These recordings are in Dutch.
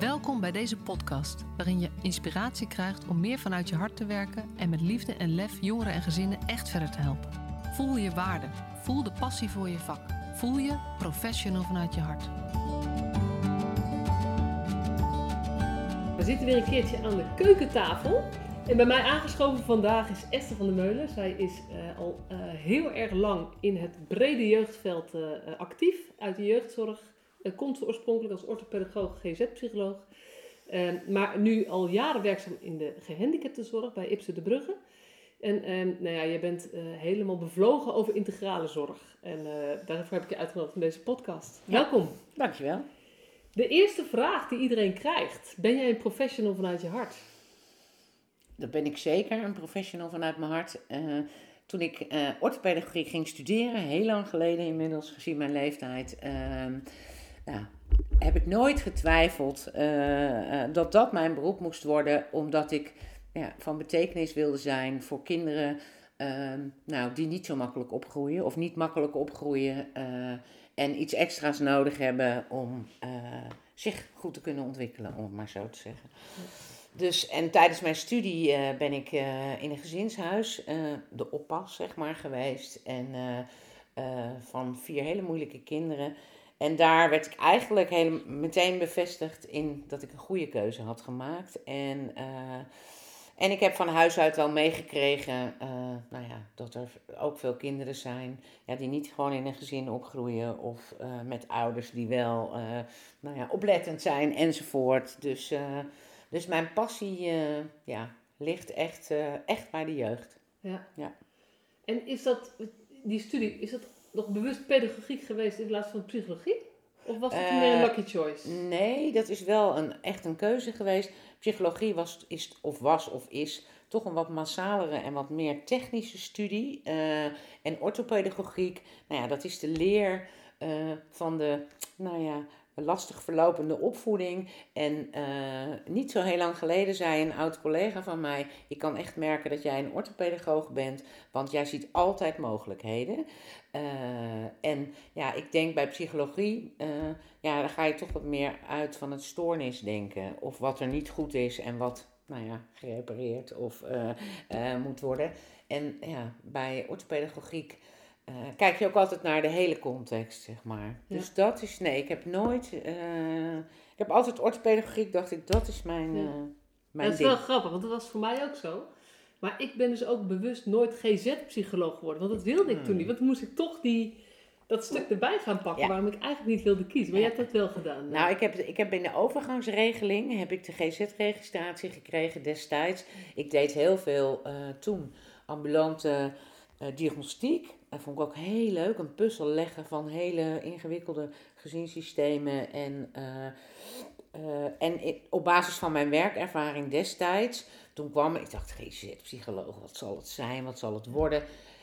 Welkom bij deze podcast, waarin je inspiratie krijgt om meer vanuit je hart te werken en met liefde en lef jongeren en gezinnen echt verder te helpen. Voel je waarde, voel de passie voor je vak, voel je professional vanuit je hart. We zitten weer een keertje aan de keukentafel. En bij mij aangeschoven vandaag is Esther van der Meulen. Zij is eh, al eh, heel erg lang in het brede jeugdveld eh, actief uit de jeugdzorg. Uh, komt oorspronkelijk als orthopedagoog, GZ-psycholoog. Eh, maar nu al jaren werkzaam in de gehandicaptenzorg bij Ipsen de Brugge. En eh, nou ja, je bent eh, helemaal bevlogen over integrale zorg. En eh, daarvoor heb ik je uitgenodigd in deze podcast. Ja. Welkom. Dankjewel. De eerste vraag die iedereen krijgt. Ben jij een professional vanuit je hart? Dat ben ik zeker, een professional vanuit mijn hart. Eh, toen ik eh orthopedagogie ging studeren, heel lang geleden inmiddels, gezien mijn leeftijd, ehm, nou, heb ik nooit getwijfeld eh, eh, dat dat mijn beroep moest worden, omdat ik ja, van betekenis wilde zijn voor kinderen ehm, nou, die niet zo makkelijk opgroeien of niet makkelijk opgroeien eh, en iets extra's nodig hebben om zich goed te kunnen ontwikkelen, om het maar zo te zeggen. Dus, en tijdens mijn studie ben ik in een gezinshuis, de oppas zeg maar, geweest. En van vier hele moeilijke kinderen. En daar werd ik eigenlijk hele, meteen bevestigd in dat ik een goede keuze had gemaakt. En, eh, en ik heb van huis uit wel meegekregen eh, nou ja, dat er ook veel kinderen zijn ja, die niet gewoon in een gezin opgroeien. Of eh, met ouders die wel nou ja, oplettend zijn enzovoort. Dus... dus mijn passie ja, ligt echt, echt bij de jeugd. Ja. Ja. En is dat, die studie, is dat nog bewust pedagogiek geweest in plaats van psychologie? Of was het Eh, meer een lucky choice? Nee, dat is wel een, echt een keuze geweest. Psychologie was, is, of was of is toch een wat massalere en wat meer technische studie. Eh, en orthopedagogiek, nou ja, dat is de leer eh, van de, nou ja, lastig verlopende opvoeding. En eh, niet zo heel lang geleden zei een oud collega van mij: Ik kan echt merken dat jij een orthopedagoog bent, want jij ziet altijd mogelijkheden. Eh, en ja, ik denk bij psychologie, eh, ja, dan ga je toch wat meer uit van het stoornisdenken. Of wat er niet goed is en wat, nou ja, gerepareerd of moet worden. En ja, bij orthopedagogiek eh, kijk je ook altijd naar de hele context, zeg maar. Ja. Dus dat is, nee, ik heb nooit, eh, ik heb altijd orthopedagogiek, dacht ik, dat is mijn, Ja. eh, mijn dat is ding. wel grappig, want dat was voor mij ook zo. Maar ik ben dus ook bewust nooit GZ-psycholoog geworden. Want dat wilde ik toen niet. Want toen moest ik toch die, dat stuk erbij gaan pakken Ja. waarom ik eigenlijk niet wilde kiezen. Maar Ja. jij hebt dat wel gedaan. Nou, ik heb, ik heb in de overgangsregeling heb ik de GZ-registratie gekregen destijds. Ik deed heel veel toen ambulante eh, diagnostiek. Dat vond ik ook heel leuk. Een puzzel leggen van hele ingewikkelde gezinssystemen. En, eh, eh, en op basis van mijn werkervaring destijds, toen kwam ik, dacht, GZ-psycholoog, wat zal het zijn, wat zal het worden?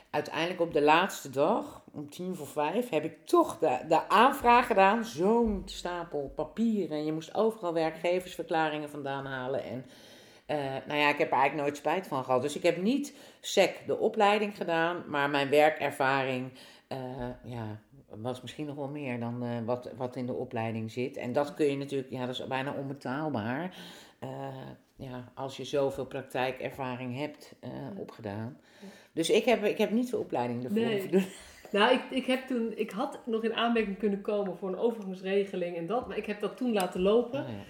Uiteindelijk op de laatste dag, om tien voor vijf, heb ik toch de, de aanvraag gedaan. Zo'n stapel papieren. En je moest overal werkgeversverklaringen vandaan halen. En eh, nou ja, ik heb er eigenlijk nooit spijt van gehad. Dus ik heb niet SEC de opleiding gedaan, maar mijn werkervaring eh, ja, was misschien nog wel meer dan eh, wat, wat in de opleiding zit. En dat kun je natuurlijk, ja, dat is bijna onbetaalbaar. Ja, als je zoveel praktijkervaring hebt opgedaan. Dus ik heb, ik heb niet de opleiding ervoor Nee. doen. Nou, ik, ik, heb toen, ik had nog in aanmerking kunnen komen voor een overgangsregeling en dat. Maar ik heb dat toen laten lopen. Oh, ja.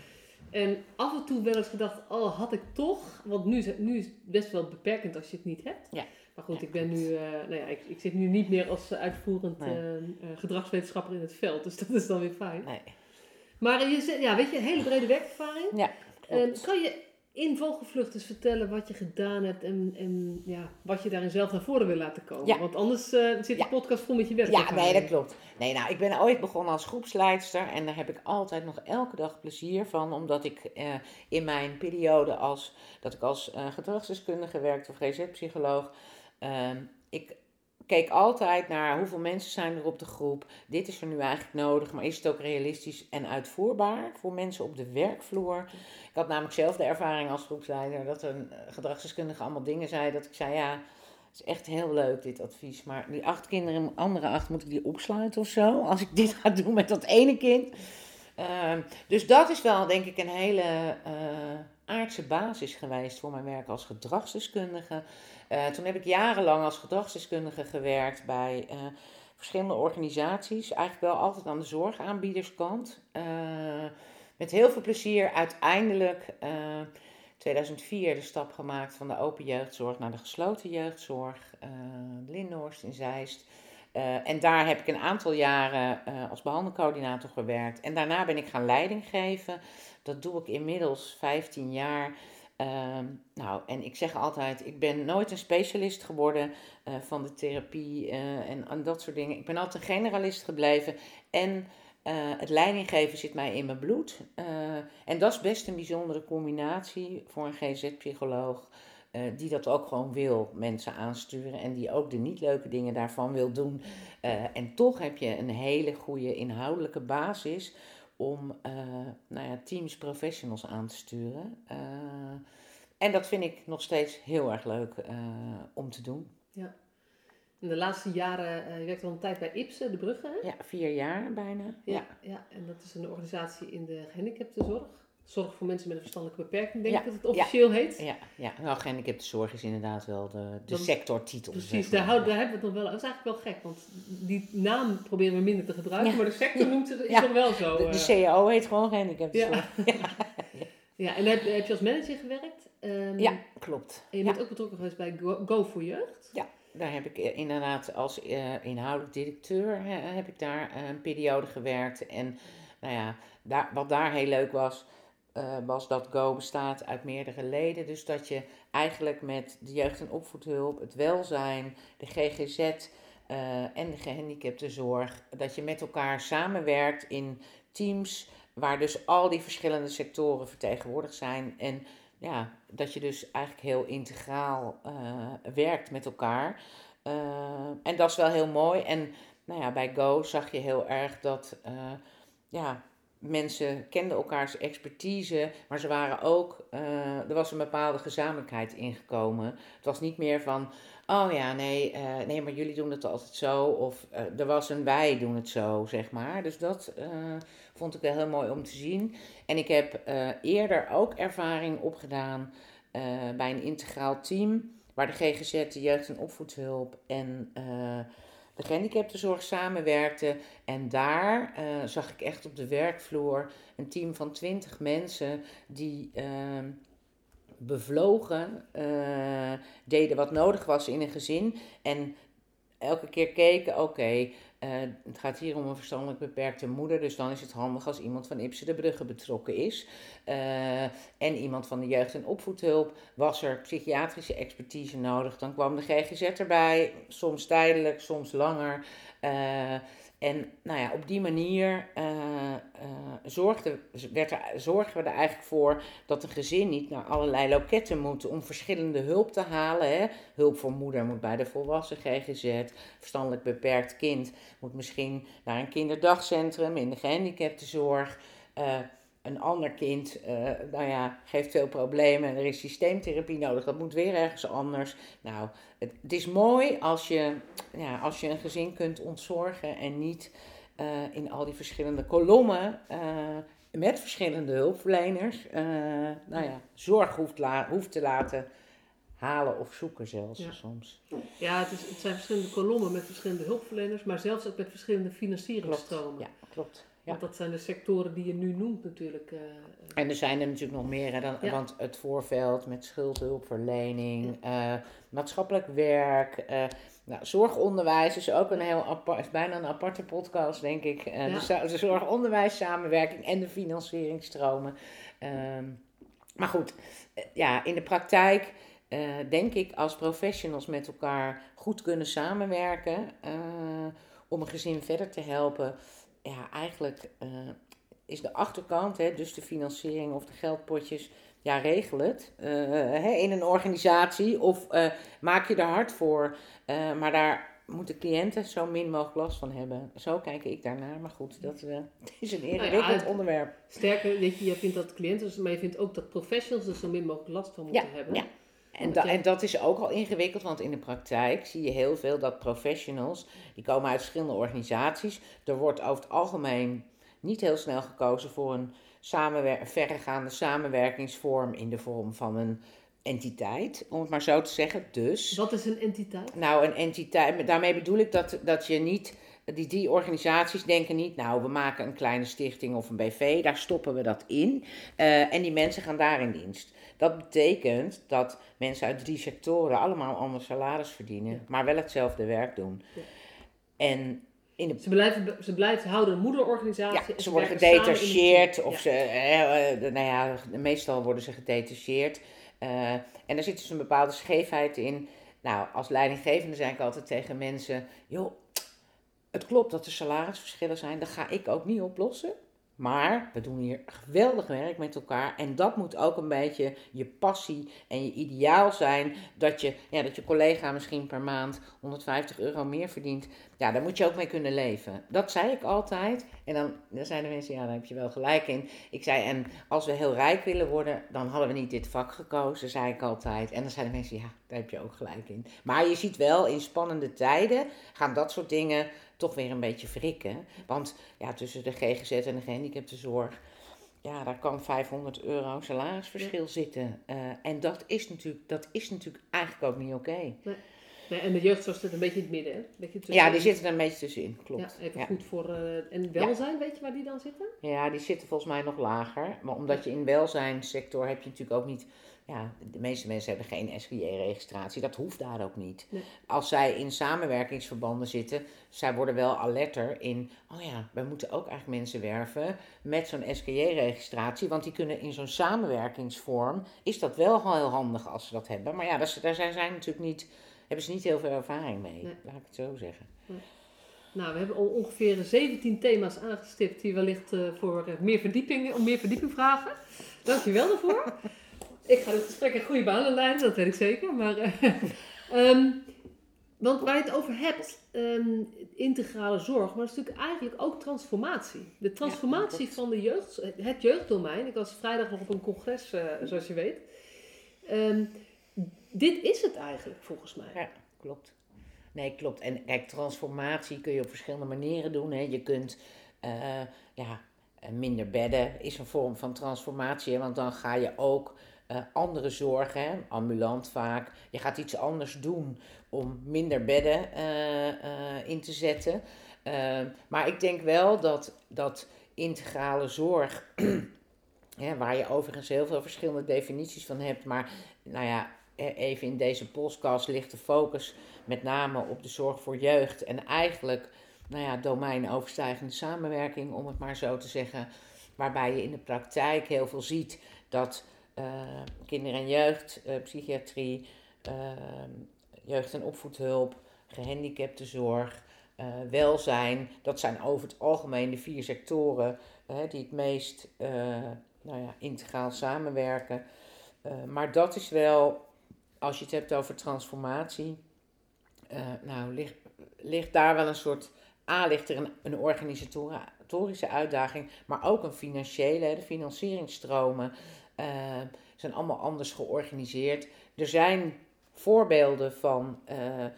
En af en toe wel eens gedacht, oh, had ik toch. Want nu is, het, nu is het best wel beperkend als je het niet hebt. Ja. Maar goed, Ja, ik ben nu, eh, nou ja, ik, ik zit nu niet meer als uitvoerend Nee. eh, eh, gedragswetenschapper in het veld. Dus dat is dan weer fijn. Nee. Maar je ja, weet je, een hele brede werkervaring. Ja, kan je in vogelvlucht eens vertellen wat je gedaan hebt en, en ja, wat je daarin zelf naar voren wil laten komen? Ja. Want anders eh, zit de Ja. podcast vol met je Ja, werkervaring. nee, dat klopt. Nee, nou, ik ben ooit begonnen als groepsleidster en daar heb ik altijd nog elke dag plezier van, omdat ik eh, in mijn periode als, dat ik als eh, gedragsdeskundige werkte of GZ-psycholoog, ehm, ik keek altijd naar hoeveel mensen zijn er op de groep. Dit is er nu eigenlijk nodig, maar is het ook realistisch en uitvoerbaar voor mensen op de werkvloer? Ik had namelijk zelf de ervaring als groepsleider dat een eh, gedragsdeskundige allemaal dingen zei dat ik zei, ja, het is echt heel leuk dit advies, maar die acht kinderen, andere acht, moet ik die opsluiten of zo? Als ik dit ga doen met dat ene kind. Eh, Ehm, dus dat is wel, denk ik, een hele uh, aardse basis geweest voor mijn werk als gedragsdeskundige. Uh, toen heb ik jarenlang als gedragsdeskundige gewerkt bij uh, verschillende organisaties. Eigenlijk wel altijd aan de zorgaanbiederskant. met heel veel plezier uiteindelijk 2004 de stap gemaakt van de open jeugdzorg naar de gesloten jeugdzorg. Lindhorst in Zeist. Uh, en daar heb ik een aantal jaren uh, als behandelcoördinator gewerkt. En daarna ben ik gaan leiding geven. Dat doe ik inmiddels 15 jaar. Uh, nou, en ik zeg altijd, ik ben nooit een specialist geworden uh, van de therapie en, en, dat soort dingen. Ik ben altijd een generalist gebleven. En het leidinggeven zit mij in mijn bloed. en dat is best een bijzondere combinatie voor een GZ-psycholoog. Uh, die dat ook gewoon wil, mensen aansturen. En die ook de niet leuke dingen daarvan wil doen. Uh, en toch heb je een hele goede inhoudelijke basis om uh, nou ja, teams, professionals aan te sturen. en dat vind ik nog steeds heel erg leuk om te doen. Ja. In de laatste jaren, je werkt al een tijd bij IPSE, de Brugge. Ja, vier jaar bijna. Ja, ja. ja, en dat is een organisatie in de gehandicaptenzorg. Zorg voor mensen met een verstandelijke beperking, denk ik dat het officieel heet. Ja, ja. Nou, zorg is inderdaad wel de, de sectortitel. Precies, daar, daar hebben we het nog wel. Dat is eigenlijk wel gek, want die naam proberen we minder te gebruiken, maar de sector noemt het, is nog wel zo. De, de eh. CAO heet gewoon gehandicaptenzorg. Ja. ja. en heb, heb, je als manager gewerkt? Um, ja, klopt. En je bent ook betrokken geweest bij Go, Go voor Jeugd? Ja, daar heb ik eh, inderdaad als uh, inhoudelijk directeur heb ik daar een periode gewerkt. En nou ja, daar, wat daar heel leuk was was dat Go bestaat uit meerdere leden. Dus dat je eigenlijk met de jeugd- en opvoedhulp, het welzijn, de GGZ eh, en de gehandicaptenzorg, dat je met elkaar samenwerkt in teams waar dus al die verschillende sectoren vertegenwoordigd zijn. En ja, dat je dus eigenlijk heel integraal uh, werkt met elkaar. en dat is wel heel mooi. En nou ja, bij Go zag je heel erg dat ja, mensen kenden elkaars expertise, maar ze waren ook, uh, er was een bepaalde gezamenlijkheid ingekomen. Het was niet meer van, oh ja, nee, uh, nee maar jullie doen het altijd zo, of uh, er was een wij doen het zo, zeg maar. Dus dat vond ik wel heel mooi om te zien. En ik heb eerder ook ervaring opgedaan bij een integraal team, waar de GGZ, de jeugd- en opvoedhulp en de gehandicaptenzorg samenwerkte. En daar uh, zag ik echt op de werkvloer een team van twintig mensen die uh, bevlogen uh, deden wat nodig was in een gezin. En elke keer keken, oké, uh, het gaat hier om een verstandelijk beperkte moeder, dus dan is het handig als iemand van Ipsen de Brugge betrokken is. Uh, en iemand van de jeugd- en opvoedhulp. Was er psychiatrische expertise nodig, dan kwam de GGZ erbij, soms tijdelijk, soms langer. Uh, en nou ja, op die manier uh, werd er, zorgen we er eigenlijk voor dat een gezin niet naar allerlei loketten moet om verschillende hulp te halen. Hè. Hulp voor moeder moet bij de volwassen GGZ, verstandelijk beperkt kind moet misschien naar een kinderdagcentrum in de gehandicaptenzorg. Uh, een ander kind, uh, nou ja, geeft veel problemen en er is systeemtherapie nodig. Dat moet weer ergens anders. Nou, het, het is mooi als je, ja, als je een gezin kunt ontzorgen en niet uh, in al die verschillende kolommen uh, met verschillende hulpverleners, nou ja, zorg hoeft, la hoeft te laten halen of zoeken zelfs ja. soms. Ja, het, is, het zijn verschillende kolommen met verschillende hulpverleners, maar zelfs ook met verschillende financieringstromen. Klopt. Ja, klopt. Ja. Want dat zijn de sectoren die je nu noemt natuurlijk. Uh, en er zijn er natuurlijk nog meer, hè, dan, ja. want het voorveld met schuldhulpverlening, ja. uh, maatschappelijk werk, uh, nou, zorgonderwijs is ook een heel apart, bijna een aparte podcast denk ik. de, de zorgonderwijs samenwerking en de financieringstromen. Ehm, maar goed, ja, in de praktijk denk ik als professionals met elkaar goed kunnen samenwerken om een gezin verder te helpen ja, eigenlijk uh, is de achterkant, hè, dus de financiering of de geldpotjes, ja, regel het uh, hè, in een organisatie of uh, maak je er hard voor. maar daar moeten cliënten zo min mogelijk last van hebben. Zo kijk ik daarnaar. Maar goed, dat is een ingewikkeld nou ja, onderwerp. Sterker, weet je, je vindt dat cliënten, maar je vindt ook dat professionals er zo min mogelijk last van moeten ja, hebben. Ja. En, da en, dat is ook al ingewikkeld, want in de praktijk zie je heel veel dat professionals, die komen uit verschillende organisaties, er wordt over het algemeen niet heel snel gekozen voor een samenwer verregaande samenwerkingsvorm in de vorm van een entiteit, om het maar zo te zeggen. Dus. Wat is een entiteit? Nou, een entiteit, daarmee bedoel ik dat, dat je niet. Die, die organisaties denken niet, nou, we maken een kleine stichting of een BV, daar stoppen we dat in. Uh, en die mensen gaan daar in dienst. Dat betekent dat mensen uit drie sectoren allemaal ander salaris verdienen, maar wel hetzelfde werk doen. Ja. En in de... ze, blijven, ze blijven houden een moederorganisatie. Ja, ze, worden gedetacheerd. Of ze, eh, nou ja, meestal worden ze gedetacheerd. Uh, en daar zit dus een bepaalde scheefheid in. Nou, als leidinggevende zei ik altijd tegen mensen: joh, het klopt dat er salarisverschillen zijn, dat ga ik ook niet oplossen. Maar we doen hier geweldig werk met elkaar. En dat moet ook een beetje je passie en je ideaal zijn. Dat je, ja, dat je collega misschien per maand 150 euro meer verdient. Ja, daar moet je ook mee kunnen leven. Dat zei ik altijd. En dan, dan zeiden mensen, ja, daar heb je wel gelijk in. Ik zei, en als we heel rijk willen worden, dan hadden we niet dit vak gekozen, zei ik altijd. En dan zeiden mensen, ja, daar heb je ook gelijk in. Maar je ziet wel, in spannende tijden gaan dat soort dingen toch weer een beetje wrikken. Want ja, tussen de GGZ en de gehandicaptenzorg, ja, daar kan 500 euro salarisverschil zitten. Uh, en dat is, natuurlijk, dat is natuurlijk eigenlijk ook niet oké. Okay. Nee. Nee, en de jeugdzorg zit een beetje in het midden, hè? Beetje ja, die zitten er een beetje tussenin, klopt. Ja, even goed voor... Uh, en welzijn, weet je waar die dan zitten? Ja, die zitten volgens mij nog lager. Maar omdat je in welzijnssector heb je natuurlijk ook niet ja, de meeste mensen hebben geen SGJ-registratie. Dat hoeft daar ook niet. Als zij in samenwerkingsverbanden zitten, zij worden wel alerter in, oh ja, wij moeten ook eigenlijk mensen werven met zo'n SGJ-registratie. Want die kunnen in zo'n samenwerkingsvorm, is dat wel heel handig als ze dat hebben. Maar ja, daar zijn zij natuurlijk niet, hebben ze niet heel veel ervaring mee, laat ik het zo zeggen. Nou, we hebben al ongeveer 17 thema's aangestipt die wellicht uh, voor uh, meer verdieping, om meer verdieping vragen. Dankjewel daarvoor. Ik ga dit gesprek een goede banen leiden, dat weet ik zeker. Maar, uh, want waar je het over hebt, um, integrale zorg, maar dat is natuurlijk eigenlijk ook transformatie. De transformatie van de jeugd, het jeugddomein. Ik was vrijdag nog op een congres, uh, zoals je weet. Um, dit is het eigenlijk, volgens mij. Ja, klopt. Nee, klopt. En kijk, transformatie kun je op verschillende manieren doen. Hè. Je kunt, uh, ja, minder bedden is een vorm van transformatie. Want dan ga je ook uh, andere zorgen, ambulant vaak. Je gaat iets anders doen om minder bedden uh, uh, in te zetten. maar ik denk wel dat, dat integrale zorg, waar je overigens heel veel verschillende definities van hebt, maar nou ja, e-, even in deze podcast ligt de focus met name op de zorg voor jeugd en eigenlijk, nou ja, domeinoverstijgende samenwerking, om het maar zo te zeggen, waarbij je in de praktijk heel veel ziet dat kinder- en jeugdpsychiatrie, uh, uh, jeugd- en opvoedhulp, gehandicaptenzorg, uh, welzijn. Dat zijn over het algemeen de vier sectoren die het meest nou ja, integraal samenwerken. maar dat is wel, als je het hebt over transformatie, nou, ligt, ligt daar wel een soort. A, ligt er een, een organisatorische uitdaging, maar ook een financiële, de financieringsstromen. Uh, zijn allemaal anders georganiseerd. Er zijn voorbeelden van, uh, uh,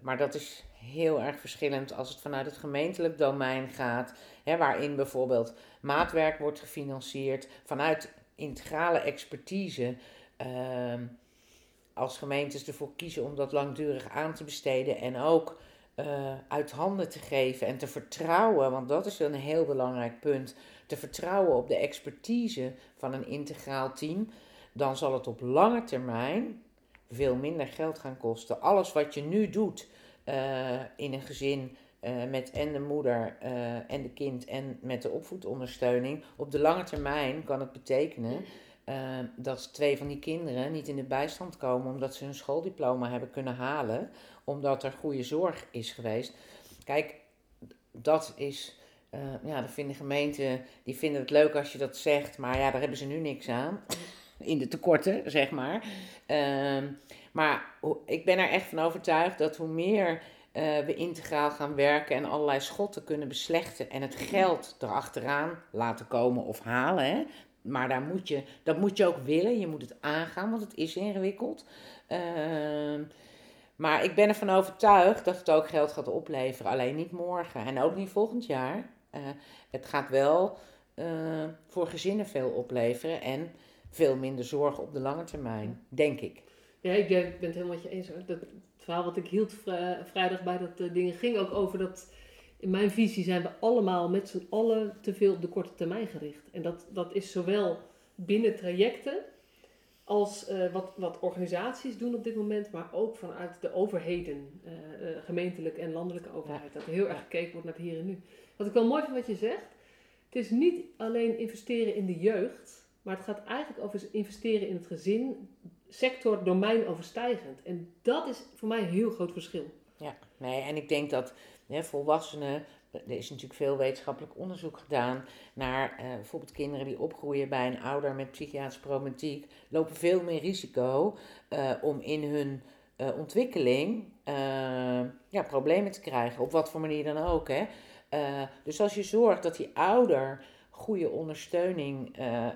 maar dat is heel erg verschillend als het vanuit het gemeentelijk domein gaat, hè, waarin bijvoorbeeld maatwerk wordt gefinancierd vanuit integrale expertise. Uh, als gemeentes ervoor kiezen om dat langdurig aan te besteden en ook uh, uit handen te geven en te vertrouwen, want dat is een heel belangrijk punt, te vertrouwen op de expertise van een integraal team, dan zal het op lange termijn veel minder geld gaan kosten. Alles wat je nu doet uh, in een gezin uh, met en de moeder uh, en de kind en met de opvoedondersteuning, op de lange termijn kan het betekenen dat twee van die kinderen niet in de bijstand komen omdat ze hun schooldiploma hebben kunnen halen, omdat er goede zorg is geweest. Kijk, dat is, uh, ja, dat vinden gemeenten, die vinden het leuk als je dat zegt, maar ja, daar hebben ze nu niks aan. In de tekorten, zeg maar. Uh, maar ik ben er echt van overtuigd dat hoe meer uh, we integraal gaan werken en allerlei schotten kunnen beslechten en het geld erachteraan laten komen of halen, hè, maar daar moet je, dat moet je ook willen. Je moet het aangaan, want het is ingewikkeld. Uh, maar ik ben ervan overtuigd dat het ook geld gaat opleveren. Alleen niet morgen en ook niet volgend jaar. Eh, het gaat wel eh, voor gezinnen veel opleveren en veel minder zorg op de lange termijn, denk ik. Ja, ik ben het helemaal met je eens. Dat, het verhaal wat ik hield vrijdag bij dat uh, dingen ging ook over dat... In mijn visie zijn we allemaal met z'n allen te veel op de korte termijn gericht. En dat, dat is zowel binnen trajecten als uh, wat, wat organisaties doen op dit moment, maar ook vanuit de overheden, uh, uh, gemeentelijke en landelijke overheid. Dat er heel erg gekeken wordt naar het hier en nu. Wat ik wel mooi vind wat je zegt, het is niet alleen investeren in de jeugd, maar het gaat eigenlijk over investeren in het gezin, sector, domein overstijgend. En dat is voor mij een heel groot verschil. Ja, nee, en ik denk dat hè, volwassenen er is natuurlijk veel wetenschappelijk onderzoek gedaan naar uh, bijvoorbeeld kinderen die opgroeien bij een ouder met psychiatrische problematiek, lopen veel meer risico uh, om in hun uh, ontwikkeling ja, problemen te krijgen, op wat voor manier dan ook. Hè. dus als je zorgt dat die ouder goede ondersteuning uh, uh,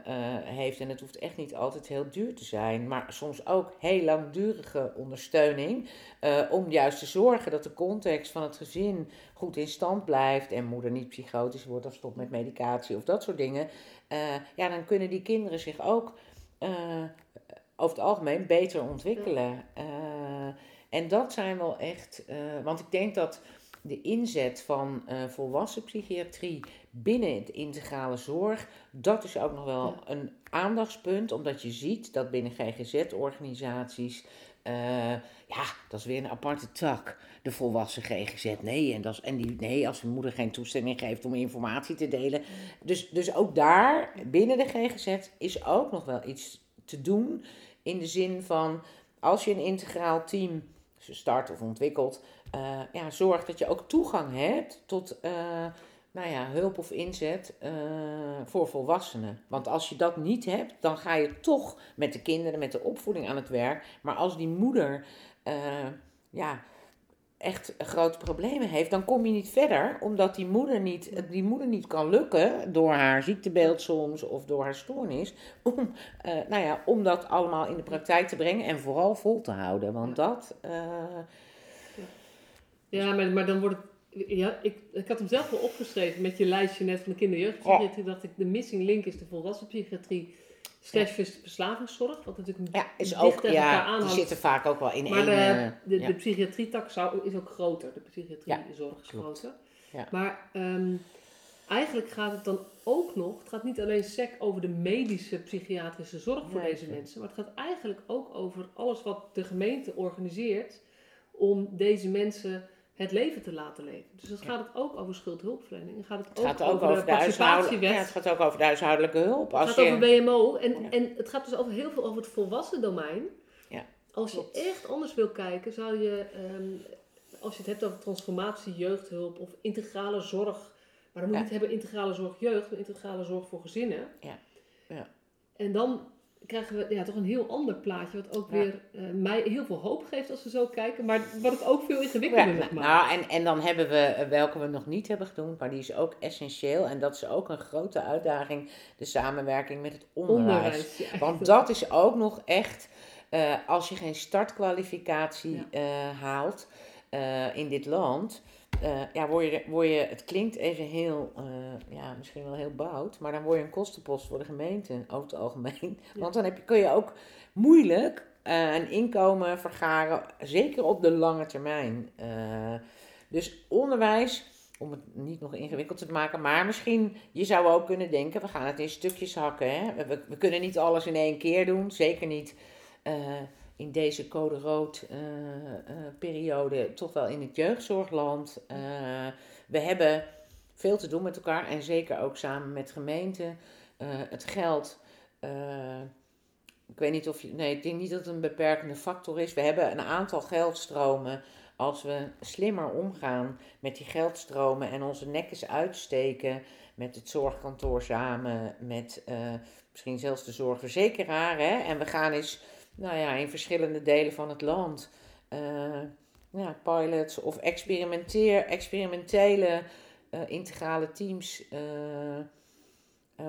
heeft. En het hoeft echt niet altijd heel duur te zijn, maar soms ook heel langdurige ondersteuning. Uh, om juist te zorgen dat de context van het gezin goed in stand blijft. En moeder niet psychotisch wordt of stopt met medicatie of dat soort dingen. ja, dan kunnen die kinderen zich ook over het algemeen beter ontwikkelen. en dat zijn wel echt. want ik denk dat de inzet van uh, volwassen psychiatrie binnen het integrale zorg, dat is ook nog wel een aandachtspunt, omdat je ziet dat binnen GGZ-organisaties, uh, ja, dat is weer een aparte tak, de volwassen GGZ. Nee, en, dat is, en die, nee, als een moeder geen toestemming geeft om informatie te delen. Dus, dus ook daar, binnen de GGZ, is ook nog wel iets te doen, in de zin van, als je een integraal team start of ontwikkelt, uh, ja, zorg dat je ook toegang hebt tot uh, nou ja, hulp of inzet uh, voor volwassenen. Want als je dat niet hebt, dan ga je toch met de kinderen, met de opvoeding aan het werk. Maar als die moeder ja, echt grote problemen heeft, dan kom je niet verder, omdat die moeder niet, die moeder niet kan lukken door haar ziektebeeld soms of door haar stoornis, om, nou ja, om dat allemaal in de praktijk te brengen en vooral vol te houden. Want dat ja, maar, maar dan wordt het... Ja, ik, ik had hem zelf wel opgeschreven met je lijstje net van de kinderjeugdpsychiatrie. Oh. Dat ik de missing link is de volwassen psychiatrie slash verslavingszorg. Wat natuurlijk ja, is ook, ja, die zitten vaak ook wel in maar één... de, de, ja. de psychiatrietak zou, is ook groter. De psychiatriezorg is groter. Maar um, eigenlijk gaat het dan ook nog... Het gaat niet alleen sec over de medische psychiatrische zorg voor deze mensen. Maar het gaat eigenlijk ook over alles wat de gemeente organiseert... om deze mensen het leven te laten leven. Dus dan gaat het ook over schuldhulpverlening. Dan gaat het, het ook, gaat ook, over, de, participatiewet. Ja, het gaat ook over de huishoudelijke hulp. Als het gaat over BMO. En, en het gaat dus over heel veel over het volwassen domein. Ja, als je echt anders wil kijken, zou je, um, als je het hebt over transformatie, jeugdhulp of integrale zorg. Maar dan moet je niet hebben integrale zorg jeugd, maar integrale zorg voor gezinnen. Ja. ja. En dan krijgen we ja, toch een heel ander plaatje. Wat ook weer uh, mij heel veel hoop geeft als we zo kijken. Maar wat het ook veel ingewikkelder ja, maakt. Nou, en, en dan hebben we, eh, welke we nog niet hebben gedaan, maar die is ook essentieel. En dat is ook een grote uitdaging. De samenwerking met het onderwijs. Want dat is ook nog echt, uh, als je geen startkwalificatie uh, haalt in dit land uh, ja, word je, word je, het klinkt even heel, uh, ja, misschien wel heel bout, maar dan word je een kostenpost voor de gemeente over het algemeen. Want dan heb je, kun je ook moeilijk uh, een inkomen vergaren, zeker op de lange termijn. dus onderwijs, om het niet nog ingewikkeld te maken, maar misschien, je zou ook kunnen denken, we gaan het in stukjes hakken. Hè? We, we kunnen niet alles in één keer doen, zeker niet in deze code rood uh, uh, periode toch wel in het jeugdzorgland. Uh, we hebben veel te doen met elkaar en zeker ook samen met gemeenten. het geld. ik weet niet of je. Nee, ik denk niet dat het een beperkende factor is. We hebben een aantal geldstromen. Als we slimmer omgaan met die geldstromen en onze nekjes uitsteken met het zorgkantoor samen, met misschien zelfs de zorgverzekeraar. Hè, en we gaan eens nou ja, in verschillende delen van het land uh, ja, pilots of experimenteer, experimentele uh, integrale teams uh,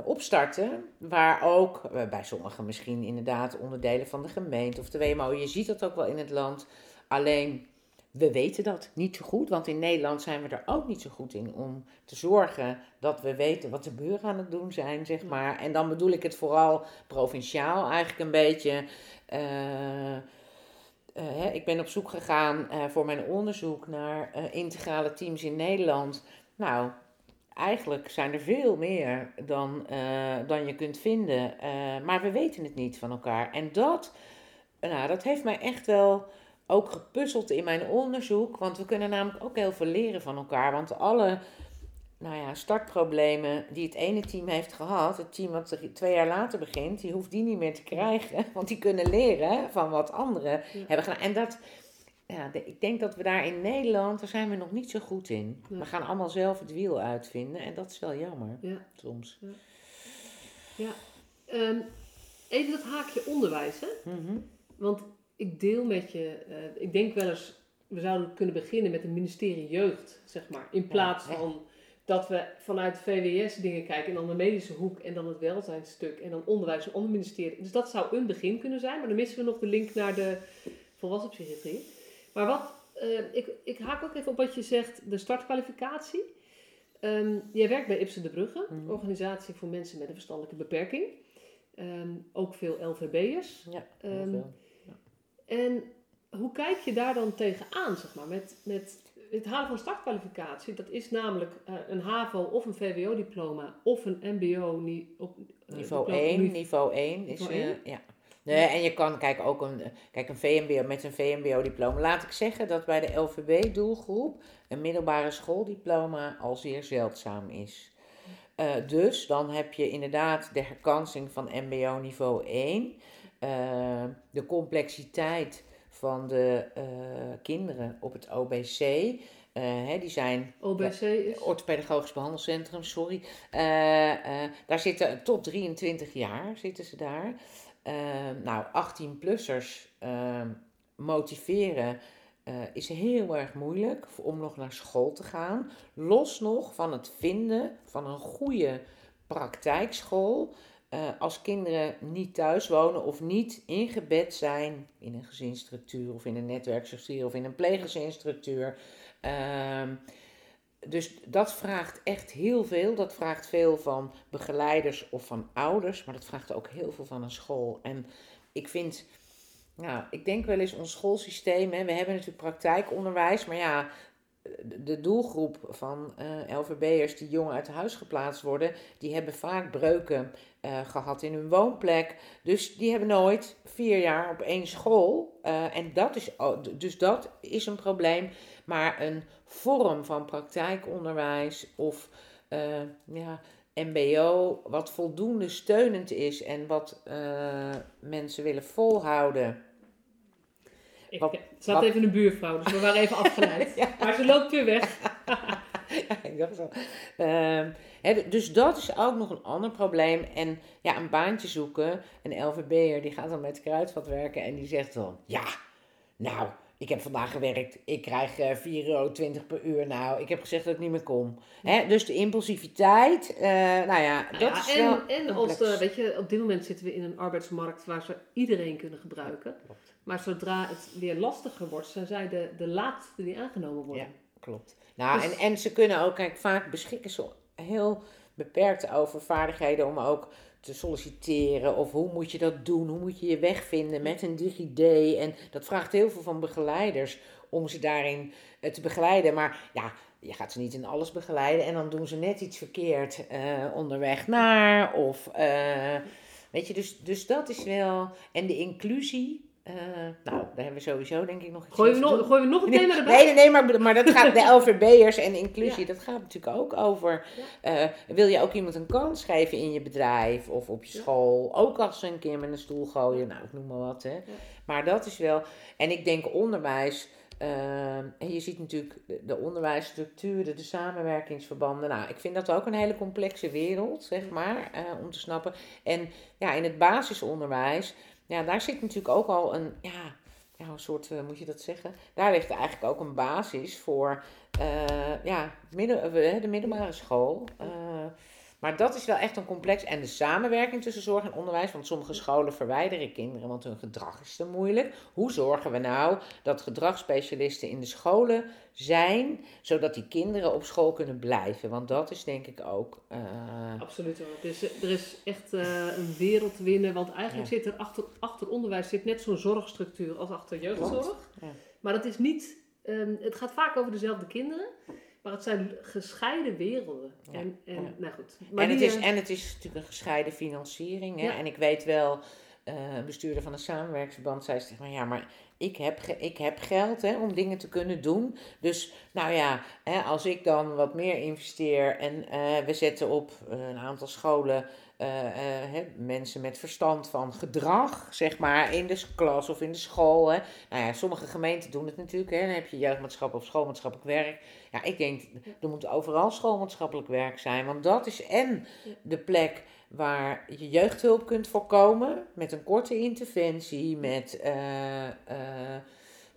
opstarten. Waar ook bij sommigen misschien inderdaad onderdelen van de gemeente of de WMO. Je ziet dat ook wel in het land. Alleen we weten dat niet zo goed, want in Nederland zijn we er ook niet zo goed in om te zorgen dat we weten wat de buren aan het doen zijn, zeg maar. En dan bedoel ik het vooral provinciaal eigenlijk een beetje. Uh, hè, ik ben op zoek gegaan uh, voor mijn onderzoek naar integrale teams in Nederland. Nou, eigenlijk zijn er veel meer dan, dan je kunt vinden, maar we weten het niet van elkaar. En dat, nou, dat heeft mij echt wel ook gepuzzeld in mijn onderzoek. Want we kunnen namelijk ook heel veel leren van elkaar. Want alle nou ja, startproblemen die het ene team heeft gehad, het team wat er twee jaar later begint, die hoeft die niet meer te krijgen. Want die kunnen leren van wat anderen hebben gedaan. En dat, ja, ik denk dat we daar in Nederland, daar zijn we nog niet zo goed in. We gaan allemaal zelf het wiel uitvinden. En dat is wel jammer, ja. soms. Ja, ja. Um, even dat haakje onderwijs, hè? Mhm. Want ik deel met je, uh, ik denk wel eens, we zouden kunnen beginnen met een ministerie jeugd, zeg maar. In plaats van dat we vanuit VWS dingen kijken en dan de medische hoek en dan het welzijnsstuk en dan onderwijs en ander ministerie. Dus dat zou een begin kunnen zijn, maar dan missen we nog de link naar de volwassen psychiatrie. Maar wat, uh, ik, ik haak ook even op wat je zegt, de startkwalificatie. Um, jij werkt bij Ipsen de Brugge, mm organisatie voor mensen met een verstandelijke beperking. Um, ook veel LVB'ers. Ja, heel um, veel. En hoe kijk je daar dan tegenaan, zeg maar, met, met het halen van startkwalificatie? Dat is namelijk uh, een HAVO of een VWO-diploma of een MBO op, uh, niveau 1. Niveau 1 is, niveau 1? Uh, ja. Nee, en je kan, kijk, ook een, kijk, een VMBO met een VMBO-diploma. Laat ik zeggen dat bij de LVB-doelgroep een middelbare schooldiploma al zeer zeldzaam is. Uh, dus dan heb je inderdaad de herkansing van MBO niveau 1. Uh, de complexiteit van de uh, kinderen op het OBC. Uh, hè, die zijn. OBC is? Orthopedagogisch Behandelcentrum, sorry. daar zitten tot 23 jaar zitten ze daar. nou, 18-plussers motiveren. is heel erg moeilijk om nog naar school te gaan. Los nog van het vinden van een goede praktijkschool. Uh, als kinderen niet thuis wonen of niet ingebed zijn in een gezinsstructuur of in een netwerkstructuur of in een pleeggezinsstructuur. Uh, dus dat vraagt echt heel veel. Dat vraagt veel van begeleiders of van ouders, maar dat vraagt ook heel veel van een school. En ik vind, nou, ik denk wel eens ons schoolsysteem, hè, we hebben natuurlijk praktijkonderwijs, maar ja, de doelgroep van eh, LVB'ers die jong uit huis geplaatst worden, die hebben vaak breuken uh, gehad in hun woonplek. Dus die hebben nooit vier jaar op één school. Uh, en dat is, dus dat is een probleem. Maar een vorm van praktijkonderwijs of ja, MBO, wat voldoende steunend is en wat mensen willen volhouden ik wat, zat even een buurvrouw, dus we waren even afgeleid. Maar ze loopt weer weg. ja, ik dacht zo. Uh, dus dat is ook nog een ander probleem. En ja, een baantje zoeken. Een LVB'er die gaat dan met kruidvat werken en die zegt dan... Ja, nou, ik heb vandaag gewerkt. Ik krijg uh, eh, 4,20 euro per uur. Nou, ik heb gezegd dat ik niet meer kom. Hè? Dus de impulsiviteit, uh, nou ja, dat ja, is en, wel En als de, weet je, op dit moment zitten we in een arbeidsmarkt waar ze iedereen kunnen gebruiken. Maar zodra het weer lastiger wordt, zijn zij de, de laatste die aangenomen worden. Ja, klopt. Nou, dus en, en ze kunnen ook, kijk, vaak beschikken ze heel beperkt over vaardigheden om ook te solliciteren. Of hoe moet je dat doen? Hoe moet je je weg vinden met een DigiD? En dat vraagt heel veel van begeleiders om ze daarin eh, te begeleiden. Maar ja, je gaat ze niet in alles begeleiden en dan doen ze net iets verkeerd uh, onderweg naar. Of, uh, weet je, dus, dus dat is wel. En de inclusie uh, nou, daar hebben we sowieso denk ik nog iets gooien we nog, gooien we nog een thema erbij? Nee, nee, maar, maar dat gaat de LVB'ers en inclusie, dat gaat natuurlijk ook over. Uh, wil je ook iemand een kans geven in je bedrijf of op je school? Ook als ze een keer met een stoel gooien, nou, ik noem maar wat. Hè. Maar dat is wel, en ik denk onderwijs. Uh, en je ziet natuurlijk de, de onderwijsstructuren, de samenwerkingsverbanden. Nou, ik vind dat ook een hele complexe wereld, zeg maar, om te snappen. En ja, in het basisonderwijs ja, daar zit natuurlijk ook al een, ja, ja, een soort, uh, moet je dat zeggen? Daar ligt eigenlijk ook een basis voor uh, ja, midden, uh, de middelbare school. Maar dat is wel echt een complex. En de samenwerking tussen zorg en onderwijs. Want sommige scholen verwijderen kinderen, want hun gedrag is te moeilijk. Hoe zorgen we nou dat gedragsspecialisten in de scholen zijn, zodat die kinderen op school kunnen blijven? Want dat is denk ik ook. Uh... Absoluut. Dus, er is echt uh, een wereld te winnen. Want eigenlijk zit er achter, achter onderwijs zit net zo'n zorgstructuur als achter jeugdzorg. Ja. Maar dat is niet. Um, het gaat vaak over dezelfde kinderen. Maar het zijn gescheiden werelden. en, en, Nou goed. Maar en, het is, en het is natuurlijk een gescheiden financiering. Hè? En ik weet wel, uh, bestuurder van een samenwerksverband zei tegen mij, ja, maar ik heb, ik heb geld hè, om dingen te kunnen doen. Dus nou ja, hè, als ik dan wat meer investeer en uh, we zetten op een aantal scholen uh, mensen met verstand van gedrag, zeg maar, in de klas of in de school. Hè. Nou ja, sommige gemeenten doen het natuurlijk. Hè. Dan heb je jeugdmaatschappelijk of schoolmaatschappelijk werk. Ja, ik denk, er moet overal schoolmaatschappelijk werk zijn. Want dat is en de plek waar je jeugdhulp kunt voorkomen met een korte interventie, met... Uh,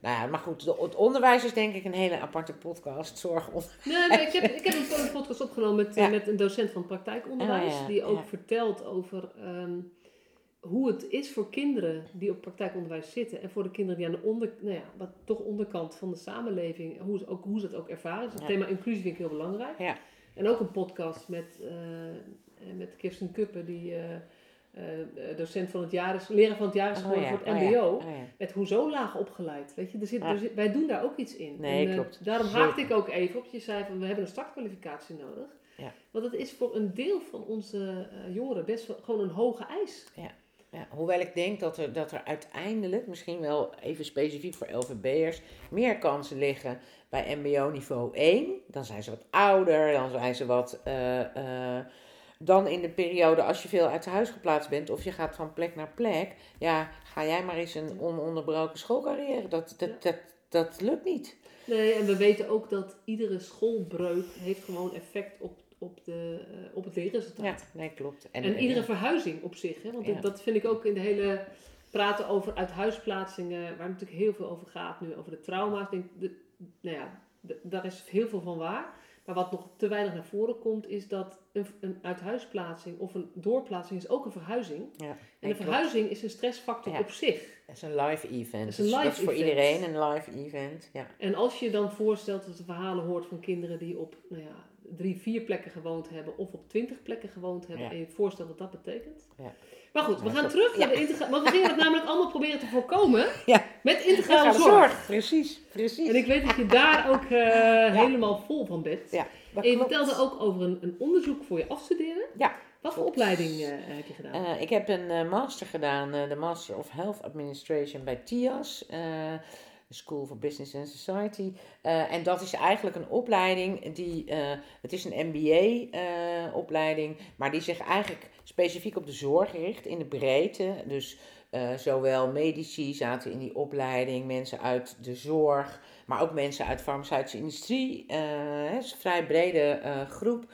nou ja, maar goed, het onderwijs is denk ik een hele aparte podcast. Zorg Nee, nee ik, heb, ik heb een podcast opgenomen met, met een docent van praktijkonderwijs. Oh, die ook vertelt over um, hoe het is voor kinderen die op praktijkonderwijs zitten. En voor de kinderen die aan de onder, nou ja, wat toch onderkant van de samenleving, hoe ze, ook, hoe ze het ook ervaren. Dus het thema inclusie vind ik heel belangrijk. Ja. En ook een podcast met, uh, met Kirsten Kuppen, die... Uh, uh, docent van het jaar is, leraar van het jaar is oh geworden voor het MBO. Oh ja. Oh ja. Met hoezo laag opgeleid. Weet je, er zit, er zit, wij doen daar ook iets in. Nee, en, uh, klopt. Daarom haakte ik ook even op. Je zei van we hebben een startkwalificatie nodig. Ja. Want dat is voor een deel van onze uh, jongeren best wel, gewoon een hoge eis. Ja. Ja, hoewel ik denk dat er, dat er uiteindelijk, misschien wel even specifiek voor LVB'ers, meer kansen liggen bij MBO niveau 1. Dan zijn ze wat ouder, dan zijn ze wat dan in de periode als je veel uit huis geplaatst bent of je gaat van plek naar plek, ja, ga jij maar eens een ononderbroken schoolcarrière. Dat, dat, dat, dat lukt niet. Nee, en we weten ook dat iedere schoolbreuk heeft gewoon effect op, op, de, uh, op het leerresultaat. Ja, nee, klopt. En, en iedere verhuizing op zich. Hè? Want dat vind ik ook in de hele praten over uithuisplaatsingen, waar natuurlijk heel veel over gaat nu, over de trauma's. Denk, de, nou ja, daar is heel veel van waar. Maar wat nog te weinig naar voren komt, is dat een, een uithuisplaatsing of een doorplaatsing is ook een verhuizing. Ja, en een verhuizing is een stressfactor op zich. Het is een live event. Het is, een live dat is voor iedereen een live event. Ja. En als je dan voorstelt dat je verhalen hoort van kinderen die op nou ja, drie, vier plekken gewoond hebben of op twintig plekken gewoond hebben, en je voorstelt wat dat betekent. Ja. Maar goed, we gaan terug naar de integrale. Want we gingen het namelijk allemaal proberen te voorkomen met integrale zorg. zorg. Precies, precies. En ik weet dat je daar ook uh, helemaal vol van bent. Ja, en je vertelde ook over een, een, onderzoek voor je afstuderen. Ja. Wat voor opleiding uh, heb je gedaan? Uh, ik heb een master gedaan, de Master of Health Administration bij TIAS. School for Business and Society. Uh, en dat is eigenlijk een opleiding die, uh, het is een MBA-opleiding, uh, maar die zich eigenlijk specifiek op de zorg richt in de breedte. Dus zowel medici zaten in die opleiding, mensen uit de zorg, maar ook mensen uit de farmaceutische industrie. het is een vrij brede groep.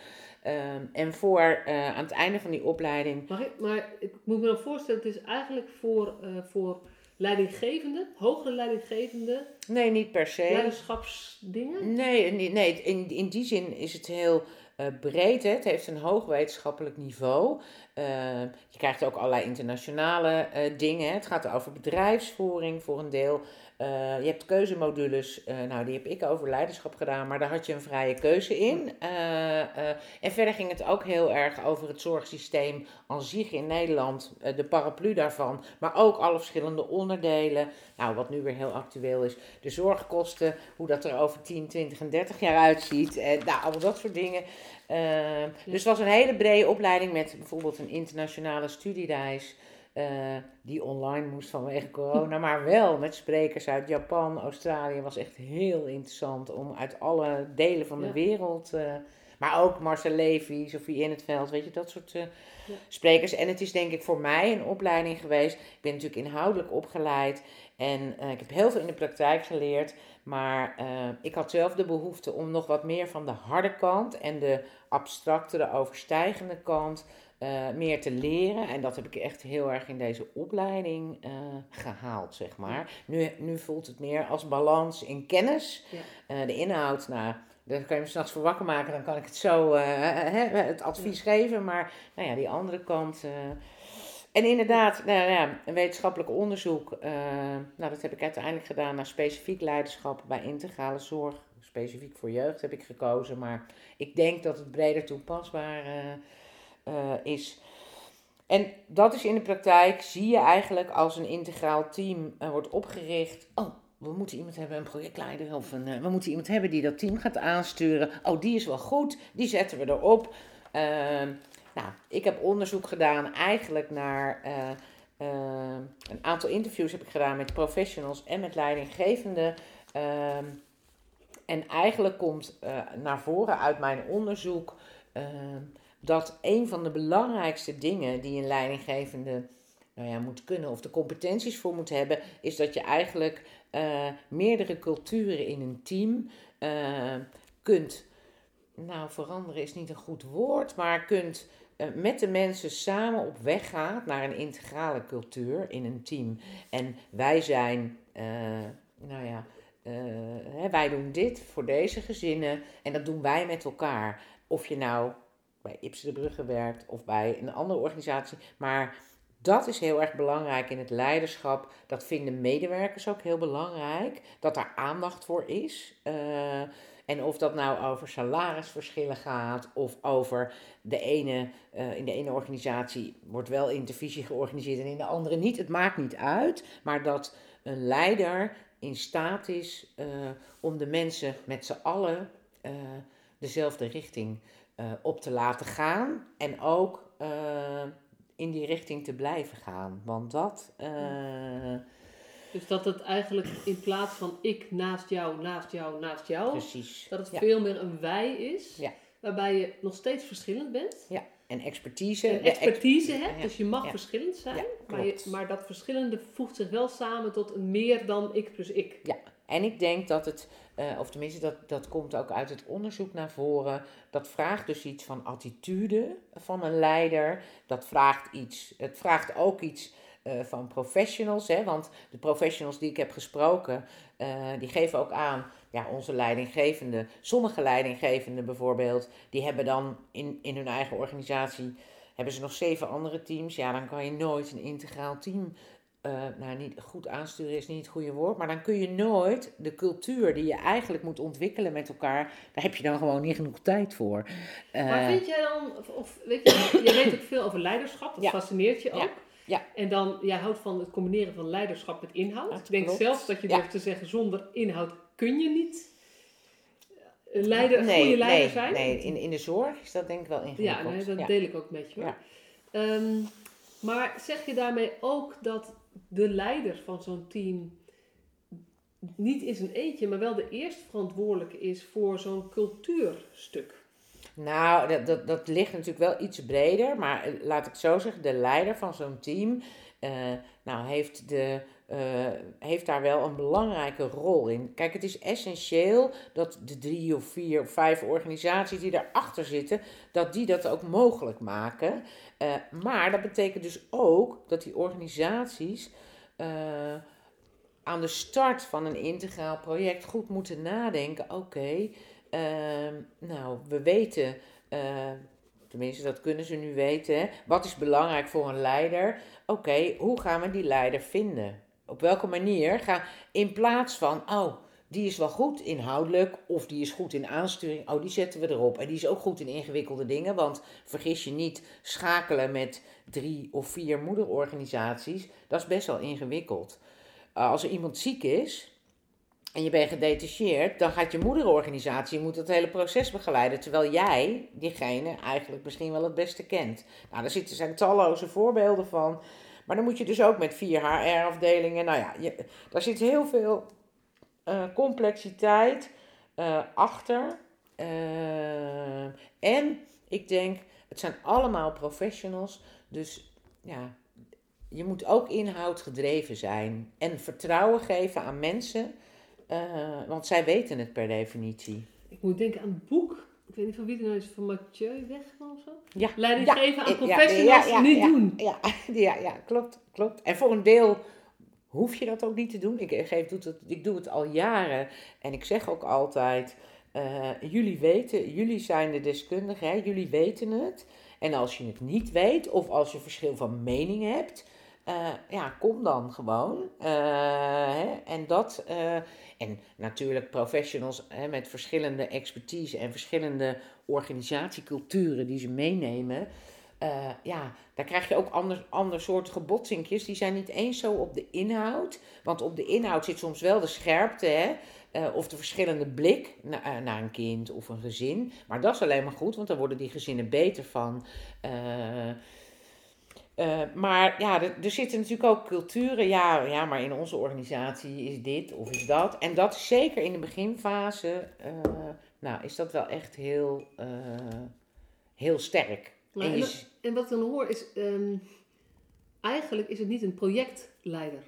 Ehm, en voor aan het einde van die opleiding. Mag ik, maar ik moet me dan voorstellen, het is eigenlijk voor, voor leidinggevende, hogere leidinggevende? Nee, niet per se. Leiderschapsdingen? Nee, nee in, in die zin is het heel uh, breed. Hè. Het heeft een hoog wetenschappelijk niveau. Uh, je krijgt ook allerlei internationale uh, dingen. Het gaat over bedrijfsvoering voor een deel. Uh, je hebt keuzemodules, uh, nou die heb ik over leiderschap gedaan, maar daar had je een vrije keuze in. Uh, en verder ging het ook heel erg over het zorgsysteem aan zich in Nederland, de paraplu daarvan, maar ook alle verschillende onderdelen. Nou, wat nu weer heel actueel is, de zorgkosten, hoe dat er over 10, 20 en 30 jaar uitziet, en nou, allemaal dat soort dingen. Dus het was een hele brede opleiding met bijvoorbeeld een internationale studiereis. Uh, die online moest vanwege corona, maar wel met sprekers uit Japan, Australië. Was echt heel interessant om uit alle delen van de wereld. Uh, maar ook Marcel Levy, Sofie In het Veld, weet je, dat soort uh, ja. sprekers. En het is denk ik voor mij een opleiding geweest. Ik ben natuurlijk inhoudelijk opgeleid en ik heb heel veel in de praktijk geleerd. Maar ik had zelf de behoefte om nog wat meer van de harde kant en de abstracte, de overstijgende kant uh, meer te leren. En dat heb ik echt heel erg in deze opleiding uh, gehaald, zeg maar. Nu, nu voelt het meer als balans in kennis. Ja. Uh, de inhoud, nou, daar kan je me s'nachts voor wakker maken, dan kan ik het zo eh, hè, het advies geven. Maar nou ja, die andere kant. eh. en inderdaad, nou ja, een wetenschappelijk onderzoek. eh, nou, dat heb ik uiteindelijk gedaan naar specifiek leiderschap bij integrale zorg. Specifiek voor jeugd heb ik gekozen. Maar ik denk dat het breder toepasbaar eh, eh, is. En dat is in de praktijk, zie je eigenlijk als een integraal team eh, wordt opgericht. Oh, we moeten iemand hebben, een projectleider of een, eh, we moeten iemand hebben die dat team gaat aansturen. Oh, die is wel goed, die zetten we erop. Ehm, nou, ik heb onderzoek gedaan eigenlijk naar een aantal interviews heb ik gedaan met professionals en met leidinggevenden. Ehm, en eigenlijk komt naar voren uit mijn onderzoek ehm, dat een van de belangrijkste dingen die een leidinggevende nou ja, moet kunnen of de competenties voor moet hebben, is dat je eigenlijk eh, meerdere culturen in een team eh, kunt, nou veranderen is niet een goed woord, maar kunt eh, met de mensen samen op weg gaan naar een integrale cultuur in een team. En wij zijn, nou ja, wij doen dit voor deze gezinnen en dat doen wij met elkaar. Of je nou bij Ipsen de Brugge werkt of bij een andere organisatie. Maar dat is heel erg belangrijk in het leiderschap. Dat vinden medewerkers ook heel belangrijk. Dat daar aandacht voor is. Eh, en of dat nou over salarisverschillen gaat of over de ene, eh, in de ene organisatie wordt wel intervisie georganiseerd en in de andere niet. Het maakt niet uit, maar dat een leider in staat is eh, om de mensen met z'n allen dezelfde richting eh, op te laten gaan en ook eh, in die richting te blijven gaan. Want dat. eh, Dus dat het eigenlijk in plaats van ik naast jou, naast jou, naast jou, precies. dat het Ja. veel meer een wij is. Ja. Waarbij je nog steeds verschillend bent. Ja, en expertise. En ex- expertise hebt, ja, dus je mag ja. verschillend zijn. Ja, maar, je, maar dat verschillende voegt zich wel samen tot een meer dan ik plus ik. En ik denk dat het, eh, of tenminste dat, dat komt ook uit het onderzoek naar voren, dat vraagt dus iets van attitude van een leider. Dat vraagt iets, het vraagt ook iets eh, van professionals, hè, want de professionals die ik heb gesproken, eh, die geven ook aan, ja, onze leidinggevende, sommige leidinggevenden bijvoorbeeld, die hebben dan in, in hun eigen organisatie, hebben ze nog zeven andere teams. Ja, dan kan je nooit een integraal team eh, nou, niet goed aansturen is niet het goede woord, maar dan kun je nooit de cultuur die je eigenlijk moet ontwikkelen met elkaar, daar heb je dan gewoon niet genoeg tijd voor. Eh, Maar vind jij dan, of, of weet je, jij weet ook veel over leiderschap, dat Ja. fascineert je ook. Ja. Ja. En dan, jij houdt van het combineren van leiderschap met inhoud. Dat Ik denk klopt. zelfs dat je Ja. durft te zeggen, zonder inhoud kun je niet een leider, goede leider nee, zijn. Nee, in, in de zorg is dat denk ik wel Ja, ingewikkeld. nee, dat Ja. deel ik ook met je hoor. Ja. Ehm, maar zeg je daarmee ook dat de leider van zo'n team niet in zijn eentje, maar wel de eerste verantwoordelijke is voor zo'n cultuurstuk? Nou, dat, dat, dat ligt natuurlijk wel iets breder, maar laat ik zo zeggen, de leider van zo'n team eh, nou, heeft, de, eh, heeft daar wel een belangrijke rol in. Kijk, het is essentieel dat de drie of vier of vijf organisaties die daarachter zitten, dat die dat ook mogelijk maken. Eh, maar dat betekent dus ook dat die organisaties eh, aan de start van een integraal project goed moeten nadenken. Oké, ehm, nou, we weten, tenminste dat kunnen ze nu weten, wat is belangrijk voor een leider? Oké, hoe gaan we die leider vinden? Op welke manier gaan, in plaats van, oh, die is wel goed inhoudelijk, of die is goed in aansturing, oh, die zetten we erop. En die is ook goed in ingewikkelde dingen, want vergis je niet, schakelen met drie of vier moederorganisaties, dat is best wel ingewikkeld. Uh, als er iemand ziek is, en je bent gedetacheerd, dan gaat je moederorganisatie je moet het hele proces begeleiden. Terwijl jij diegene eigenlijk misschien wel het beste kent. Nou, daar zitten, zijn talloze voorbeelden van. Maar dan moet je dus ook met vier HR-afdelingen. Nou ja, daar zit heel veel uh, complexiteit uh, achter. Uh, en ik denk, het zijn allemaal professionals. Dus ja, je moet ook inhoud gedreven zijn. En vertrouwen geven aan mensen. Want zij weten het per definitie. Ik moet denken aan het boek. Ik weet niet van wie het nou is, van Mathieu Wegman of zo? Ja. Geven aan professionals ja, ja, niet doen. Ja, ja, ja, klopt, klopt. En voor een deel hoef je dat ook niet te doen. Ik, geef, doe het, ik doe het al jaren. En ik zeg ook altijd, eh, jullie weten, jullie zijn de deskundigen, hè? jullie weten het. En als je het niet weet of als je verschil van mening hebt, eh, ja, kom dan gewoon. Eh, hè? En dat, eh, en natuurlijk professionals hè, met verschillende expertise en verschillende organisatieculturen die ze meenemen. Ja, daar krijg je ook ander, ander soort gebotsinkjes. Die zijn niet eens zo op de inhoud. Want op de inhoud zit soms wel de scherpte, hè? of de verschillende blik na- eh, naar een kind of een gezin. Maar dat is alleen maar goed, want daar worden die gezinnen beter van. Eh, maar ja, er, er zitten natuurlijk ook culturen. Ja, ja, maar in onze organisatie is dit of is dat. En dat is zeker in de beginfase. eh, nou, is dat wel echt heel, eh, heel sterk. Maar En en, je dat- s- en wat ik dan hoor is, ehm, eigenlijk is het niet een projectleider.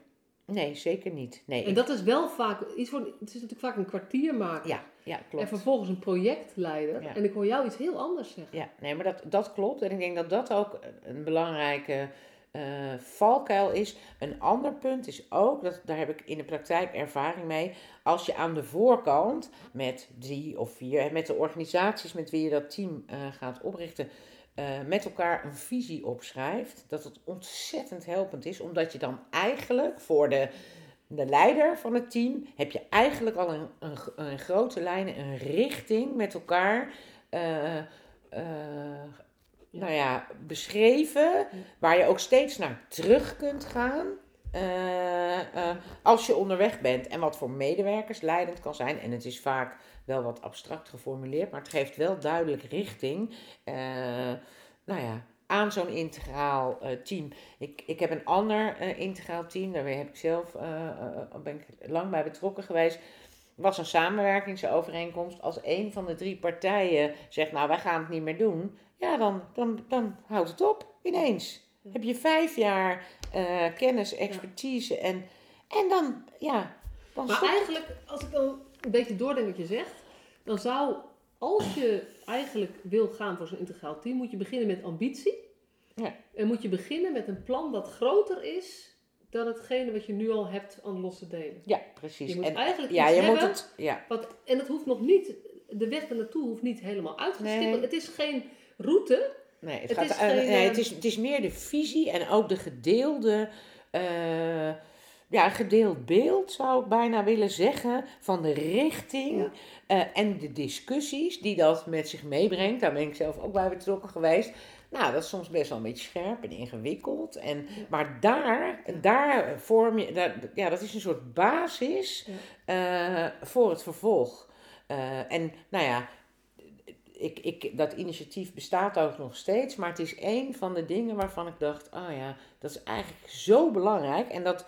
nee, zeker niet. Nee, En dat is wel vaak, iets voor, het is natuurlijk vaak een kwartier maken. ja, ja, En klopt. vervolgens een projectleider. Ja. En ik hoor jou iets heel anders zeggen. Ja, nee, maar dat, dat klopt. En ik denk dat dat ook een belangrijke eh, valkuil is. Een ander punt is ook, dat, daar heb ik in de praktijk ervaring mee. Als je aan de voorkant met drie of vier, met de organisaties met wie je dat team eh, gaat oprichten, eh, met elkaar een visie opschrijft, dat het ontzettend helpend is, omdat je dan eigenlijk voor de, de leider van het team, heb je eigenlijk al een, een, een grote lijnen, een richting met elkaar. eh, eh, nou ja, beschreven, waar je ook steeds naar terug kunt gaan. eh, als je onderweg bent en wat voor medewerkers leidend kan zijn. En het is vaak wel wat abstract geformuleerd, maar het geeft wel duidelijk richting. nou ja, aan zo'n integraal eh, team. Ik, ik heb een ander eh, integraal team, daar heb ik zelf eh, ben ik lang bij betrokken geweest. Was een samenwerkingsovereenkomst. Als een van de drie partijen zegt, nou wij gaan het niet meer doen, ja, dan, dan, dan houdt het op ineens. Heb je vijf jaar kennis, expertise en, en dan, ja, dan Maar eigenlijk, als ik dan een beetje doordenk wat je zegt, dan zou, als je eigenlijk wil gaan voor zo'n integraal team, moet je beginnen met ambitie. Ja. En moet je beginnen met een plan dat groter is dan hetgene wat je nu al hebt aan losse delen. Ja, precies. Je moet en, eigenlijk ja, iets je moet het, ja, Wat, en dat hoeft nog niet, de weg ernaartoe hoeft niet helemaal uitgestippeld. Nee. Het is geen route. Nee, het, Het gaat, is geen, nee, het, is, het is meer de visie en ook de gedeelde, eh, ja, een gedeeld beeld zou ik bijna willen zeggen, van de richting Ja. eh, en de discussies die dat met zich meebrengt. Daar ben ik zelf ook bij betrokken geweest. Nou, dat is soms best wel een beetje scherp en ingewikkeld. En, Maar daar, daar vorm je, daar, ja, dat is een soort basis eh, voor het vervolg. Eh, en nou ja, ik, ik, dat initiatief bestaat ook nog steeds, maar het is een van de dingen waarvan ik dacht, oh ja, dat is eigenlijk zo belangrijk. En dat,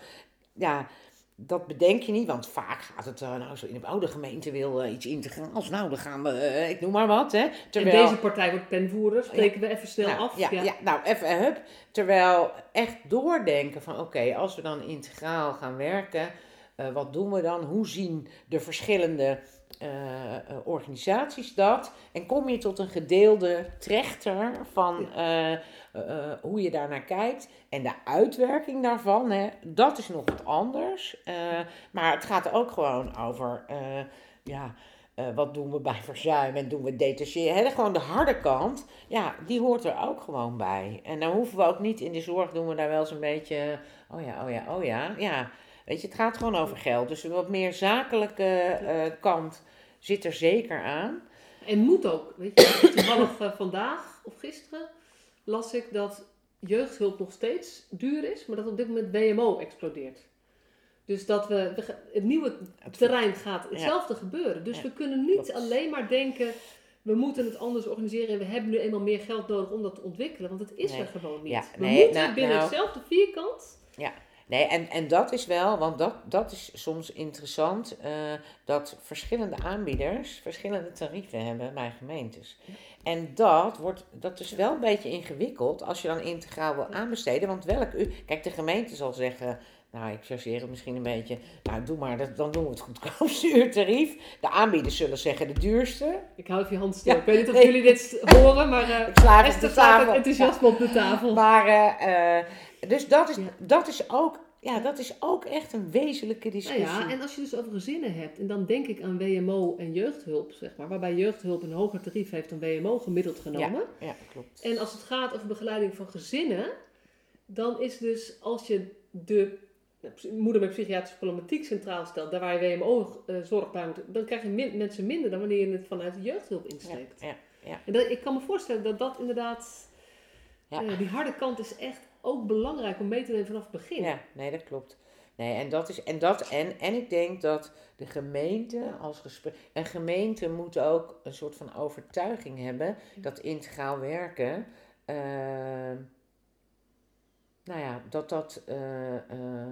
ja, dat bedenk je niet, want vaak gaat het uh, nou zo in de oude gemeente wil uh, iets integraals. Nou, dan gaan we, uh, ik noem maar wat, hè. Terwijl, en deze partij wordt penvoerder, spreken ja. we even snel nou, af. Ja, ja. ja, nou, even hup. Terwijl echt doordenken van, oké, okay, als we dan integraal gaan werken, wat doen we dan? Hoe zien de verschillende organisaties dat. En kom je tot een gedeelde trechter van uh, hoe je daar naar kijkt. En de uitwerking daarvan, hè, dat is nog wat anders. Maar het gaat ook gewoon over, uh, ja, wat doen we bij verzuim en doen we detacheren. Gewoon de harde kant, ja, die hoort er ook gewoon bij. En dan hoeven we ook niet in de zorg, doen we daar wel eens een beetje, oh ja, oh ja, oh ja, ja. Weet je, het gaat gewoon over geld. Dus een wat meer zakelijke uh, kant zit er zeker aan. En moet ook. Weet je, toevallig uh, vandaag of gisteren las ik dat jeugdhulp nog steeds duur is, maar dat op dit moment WMO explodeert. Dus dat we, het nieuwe terrein gaat hetzelfde ja. gebeuren. Dus ja, we kunnen niet klopt. alleen maar denken, we moeten het anders organiseren en we hebben nu eenmaal meer geld nodig om dat te ontwikkelen, want het is nee. er gewoon niet. Ja, we nee, moeten nou, binnen nou, hetzelfde vierkant. Ja, Nee, en, en dat is wel, want dat, dat is soms interessant, uh, dat verschillende aanbieders verschillende tarieven hebben bij gemeentes. En dat, wordt, dat is wel een beetje ingewikkeld als je dan integraal wil aanbesteden. Want welk kijk, de gemeente zal zeggen, nou, ik chargeer het misschien een beetje, nou, doe maar, dat, dan doen we het goedkoopste uurtarief. De aanbieders zullen zeggen de duurste. Ik hou even je hand stil. Ja, ik weet niet of nee. jullie dit horen, maar uh, ik sla op de tafel. het enthousiasme ja. op de tafel. Maar, uh, dus dat is, ja. dat is ook ja, dat is ook echt een wezenlijke Nou discussie. ja, en als je dus over gezinnen hebt, en dan denk ik aan WMO en jeugdhulp, zeg maar, waarbij jeugdhulp een hoger tarief heeft dan WMO gemiddeld genomen. ja, klopt. En als het gaat over begeleiding van gezinnen, dan is dus als je de moeder met psychiatrische problematiek centraal stelt, daar waar je WMO eh, zorg bij moet, dan krijg je min- mensen minder dan wanneer je het vanuit de jeugdhulp insteekt. ja, ja. En dat, ik kan me voorstellen dat dat inderdaad, Ja. eh, die harde kant is echt ook belangrijk om mee te nemen vanaf het begin. Ja, nee, dat klopt. Nee, en dat is en dat en, en ik denk dat de gemeente als gesprek. Een gemeente moet ook een soort van overtuiging hebben dat integraal werken. eh, nou ja, dat dat eh, eh,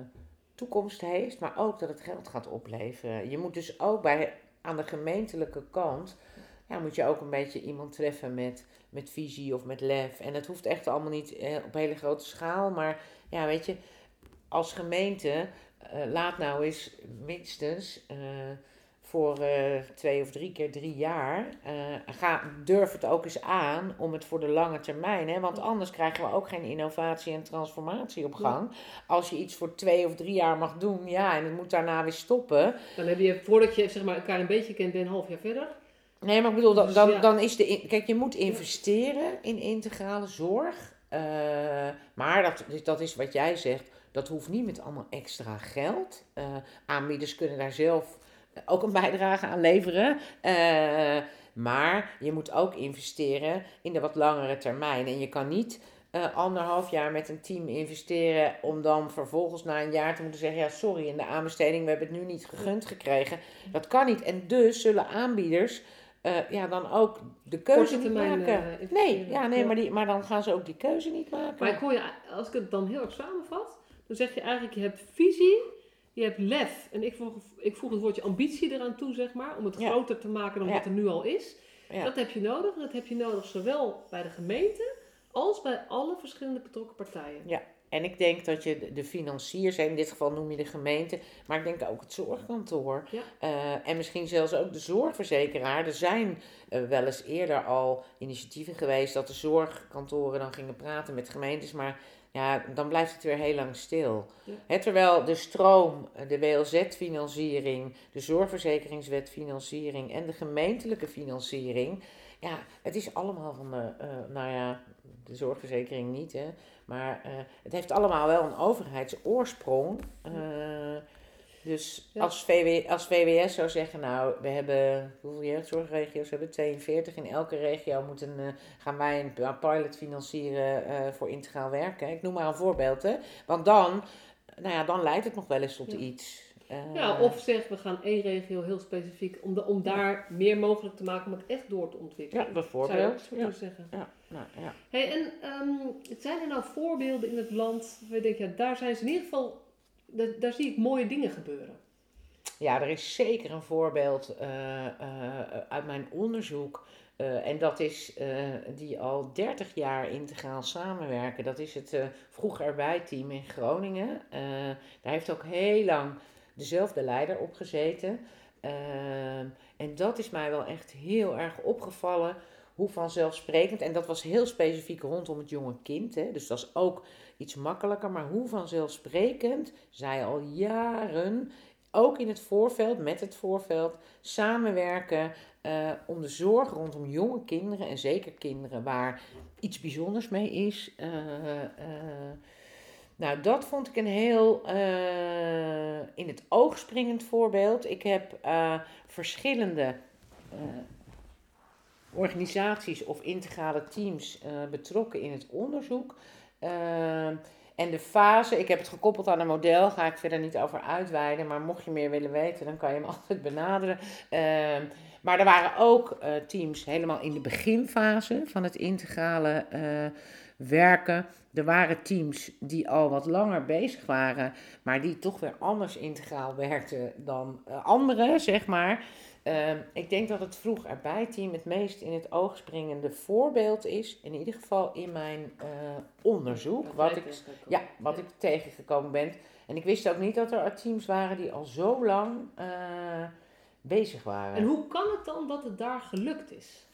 toekomst heeft, maar ook dat het geld gaat opleveren. Je moet dus ook bij aan de gemeentelijke kant. Ja, moet je ook een beetje iemand treffen met, met visie of met lef. En het hoeft echt allemaal niet eh, op hele grote schaal. Maar ja, weet je, als gemeente, eh, laat nou eens minstens eh, voor eh, twee of drie keer drie jaar, eh, ga, durf het ook eens aan om het voor de lange termijn. Hè? Want anders krijgen we ook geen innovatie en transformatie op gang. Als je iets voor twee of drie jaar mag doen, ja, en het moet daarna weer stoppen. Dan heb je, voordat je zeg maar, elkaar een beetje kent, ben je een half jaar verder. Nee, maar ik bedoel, dan, dan, is de. in- Kijk, je moet investeren in integrale zorg. eh, maar dat, dat is wat jij zegt. Dat hoeft niet met allemaal extra geld. Eh, aanbieders kunnen daar zelf ook een bijdrage aan leveren. Eh, maar je moet ook investeren in de wat langere termijn. En je kan niet eh, anderhalf jaar met een team investeren. om dan vervolgens na een jaar te moeten zeggen: ja, sorry, in de aanbesteding, we hebben het nu niet gegund gekregen. Dat kan niet. En dus zullen aanbieders. Eh, ja, dan ook de keuze niet termijn, maken. eh, nee, ja, nee Ja. Maar, die, maar dan gaan ze ook die keuze niet maken. Maar ik hoor je, als ik het dan heel erg samenvat, dan zeg je eigenlijk, je hebt visie, je hebt lef. En ik voeg, ik voeg het woordje ambitie eraan toe, zeg maar, om het Ja. groter te maken dan Ja. wat er nu al is. Ja. Dat heb je nodig. En dat heb je nodig zowel bij de gemeente als bij alle verschillende betrokken partijen. En ik denk dat je de- financiers, in dit geval noem je de gemeente, maar ik denk ook het zorgkantoor. Ja. eh, en misschien zelfs ook de zorgverzekeraar. Er zijn eh, wel eens eerder al initiatieven geweest dat de zorgkantoren dan gingen praten met gemeentes. Maar ja, dan blijft het weer heel lang stil. Ja. Terwijl de stroom, eh, de WLZ-financiering, de zorgverzekeringswet-financiering en de gemeentelijke financiering. Ja, het is allemaal van de, nou ja, de zorgverzekering niet, hè. Maar eh, het heeft allemaal wel een overheidsoorsprong. Eh, dus Ja. als, VW, als VWS zou zeggen, nou, we hebben, hoeveel jeugdzorgregio's we hebben? 42. In elke regio moeten, eh, gaan wij een pi- pilot financieren voor integraal werken. Ik noem maar een voorbeeld, hè. Want dan, nou ja, dan leidt het nog wel eens tot Ja. iets. Eh, Ja, of zeg, we gaan één regio heel specifiek, om, de, om daar meer mogelijk te maken om het echt door te ontwikkelen. Ja, Zou je ook bijvoorbeeld. zo Ja, zeggen. ja, nou, ja. Hey, en ehm, zijn er nou voorbeelden in het land waar je denkt, ja, daar zijn ze in ieder geval, daar, daar zie ik mooie dingen gebeuren. Ja, er is zeker een voorbeeld eh, eh, uit mijn onderzoek. eh, en dat is eh, die al 30 jaar integraal samenwerken. Dat is het eh Vroeg Erbij team in Groningen. Eh, daar heeft ook heel lang dezelfde leider op gezeten. Ehm, en dat is mij wel echt heel erg opgevallen. Hoe vanzelfsprekend, en dat was heel specifiek rondom het jonge kind. Hè, dus dat is ook iets makkelijker. Maar hoe vanzelfsprekend zij al jaren ook in het voorveld, met het voorveld, samenwerken eh, om de zorg rondom jonge kinderen en zeker kinderen waar iets bijzonders mee is. eh, eh, nou, dat vond ik een heel eh, in het oog springend voorbeeld. Ik heb eh, verschillende eh, organisaties of integrale teams betrokken in het onderzoek. En de fase, ik heb het gekoppeld aan een model, ga ik verder niet over uitweiden, maar mocht je meer willen weten, dan kan je hem altijd benaderen. Maar er waren ook teams helemaal in de beginfase van het integrale werken. Er waren teams die al wat langer bezig waren, maar die toch weer anders integraal werkten dan eh, anderen, zeg maar. Ehm, ik denk dat het vroeg erbij team het meest in het oog springende voorbeeld is, in ieder geval in mijn eh, onderzoek, Dat wat ik ja, wat ik tegengekomen ben. En ik wist ook niet dat er teams waren die al zo lang eh, bezig waren. En hoe kan het dan dat het daar gelukt is?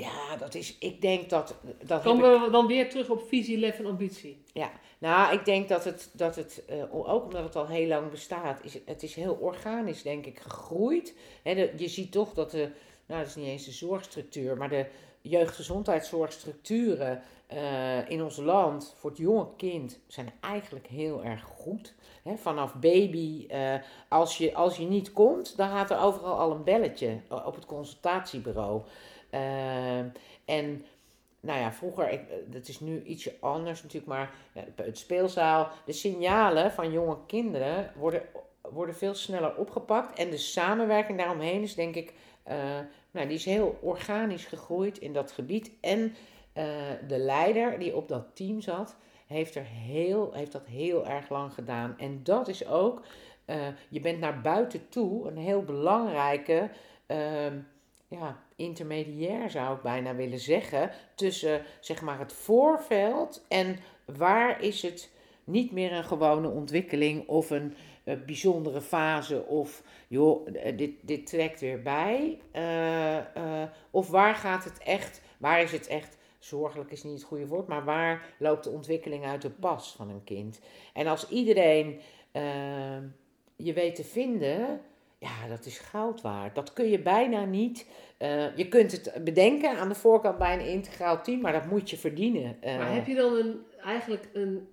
Ja, dat is, ik denk dat... dat Komen ik- we dan weer terug op visie, lef en ambitie? nou, ik denk dat het, dat het eh, ook omdat het al heel lang bestaat, is, het is heel organisch, denk ik, gegroeid. Hè, de- je ziet toch dat de, nou, dat is niet eens de zorgstructuur, maar de jeugdgezondheidszorgstructuren eh, in ons land voor het jonge kind zijn eigenlijk heel erg goed. Vanaf baby, eh, als, je, als je niet komt, dan gaat er overal al een belletje op het consultatiebureau. Eh, en nou ja, vroeger, ik, dat is nu ietsje anders natuurlijk, maar ja, het speelzaal, de signalen van jonge kinderen worden, worden veel sneller opgepakt. En de samenwerking daaromheen is denk ik, eh, nou, die is heel organisch gegroeid in dat gebied. En eh, de leider die op dat team zat, heeft, er heel, heeft dat heel erg lang gedaan. En dat is ook, eh, je bent naar buiten toe een heel belangrijke ehm, ja, intermediair, zou ik bijna willen zeggen, tussen zeg maar het voorveld en waar is het niet meer een gewone ontwikkeling of een eh, bijzondere fase of joh, eh, dit, dit trekt weer bij. eh, of waar gaat het echt, waar is het echt, zorgelijk is niet het goede woord, maar waar loopt de ontwikkeling uit de pas van een kind? En als iedereen je weet te vinden, ja, dat is goud waard. Dat kun je bijna niet. eh, je kunt het bedenken aan de voorkant bij een integraal team, maar dat moet je verdienen. Eh, Maar heb je dan een, eigenlijk een...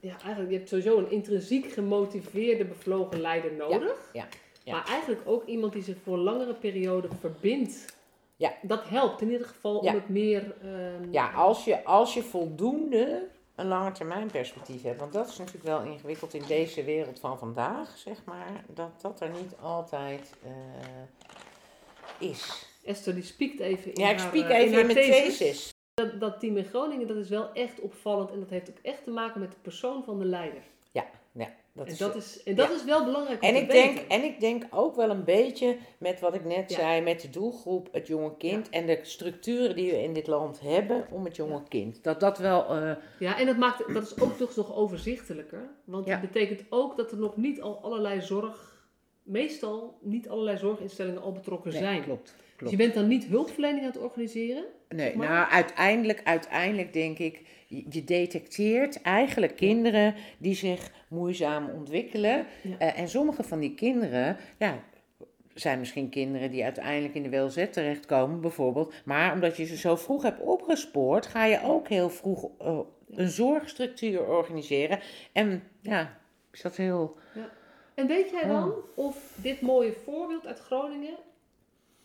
Ja, eigenlijk, je hebt sowieso een intrinsiek gemotiveerde, bevlogen leider nodig. ja, ja. Maar eigenlijk ook iemand die zich voor langere periode verbindt. Ja. Dat helpt in ieder geval Ja. om het meer... ehm, Ja, als je, als je voldoende een lange termijn perspectief hebt, want dat is natuurlijk wel ingewikkeld in deze wereld van vandaag, zeg maar, dat dat er niet altijd eh, is. Esther die spiekt even in Ja, ik spiek eh, even in mijn thesis. thesis. Dat, dat team in Groningen, dat is wel echt opvallend. En dat heeft ook echt te maken met de persoon van de leider. Dat en is, dat is, en dat is wel belangrijk en, ik denk, en ik denk ook wel een beetje met wat ik net Ja. zei, met de doelgroep, het jonge kind en de structuren die we in dit land hebben om het jonge kind. Dat dat wel, eh, Ja, en dat, maakt, dat is ook toch nog overzichtelijker. Want het betekent ook dat er nog niet al allerlei zorg... Meestal niet allerlei zorginstellingen al betrokken nee, zijn. klopt. Dus klopt. je bent dan niet hulpverlening aan het organiseren. Nee, Maar- nou uiteindelijk, uiteindelijk denk ik, je detecteert eigenlijk kinderen die zich moeizaam ontwikkelen. Ja. Eh, en sommige van die kinderen, ja, zijn misschien kinderen die uiteindelijk in de WLZ terechtkomen bijvoorbeeld. Maar omdat je ze zo vroeg hebt opgespoord, ga je ook heel vroeg eh, een zorgstructuur organiseren. En ja, is dat heel... En weet jij dan Oh. of dit mooie voorbeeld uit Groningen...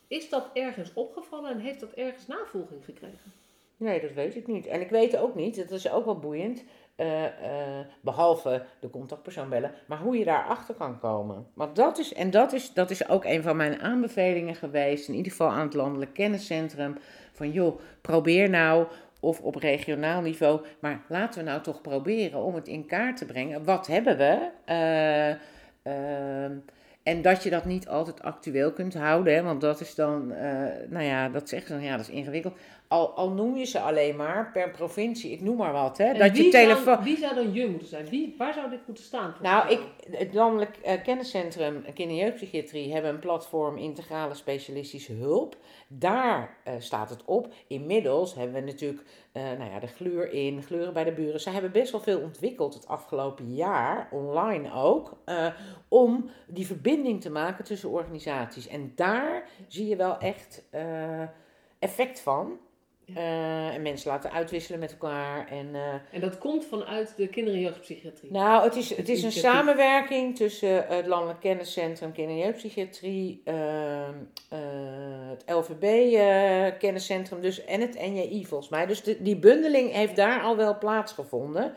Is dat ergens opgevallen en heeft dat ergens navolging gekregen? Nee, dat weet ik niet. En ik weet ook niet, dat is ook wel boeiend, eh, eh, behalve de contactpersoon bellen, maar hoe je daarachter kan komen. Want dat is, en dat is, dat is ook een van mijn aanbevelingen geweest, in ieder geval aan het Landelijk Kenniscentrum, van joh, probeer nou, of op regionaal niveau, maar laten we nou toch proberen om het in kaart te brengen. Wat hebben we? Eh, ehm, en dat je dat niet altijd actueel kunt houden, hè, want dat is dan, nou ja, dat zeggen ze dan, ja, dat is ingewikkeld. Al, al noem je ze alleen maar per provincie, ik noem maar wat, hè. En Dat je wie, telefoon... zou, wie zou dan je moeten zijn? Wie, waar zou dit moeten staan? volgens Nou, ik, het Landelijk eh, Kenniscentrum Kinder- en Jeugdpsychiatrie hebben een platform Integrale Specialistische Hulp. Daar eh, staat het op. Inmiddels hebben we natuurlijk eh, nou ja, de gluur in, gluren bij de buren. Zij hebben best wel veel ontwikkeld het afgelopen jaar, online ook, om die verbinding te maken tussen organisaties. En daar zie je wel echt effect van. Ja. Eh, en mensen laten uitwisselen met elkaar. En, eh, En dat komt vanuit de kinder- en jeugdpsychiatrie. nou, het is, het is een samenwerking tussen het Landelijk Kenniscentrum Kinder- en Jeugdpsychiatrie, ehm, eh, het LVB-kenniscentrum dus, en het NJI volgens mij. Dus de, die bundeling heeft daar al wel plaatsgevonden.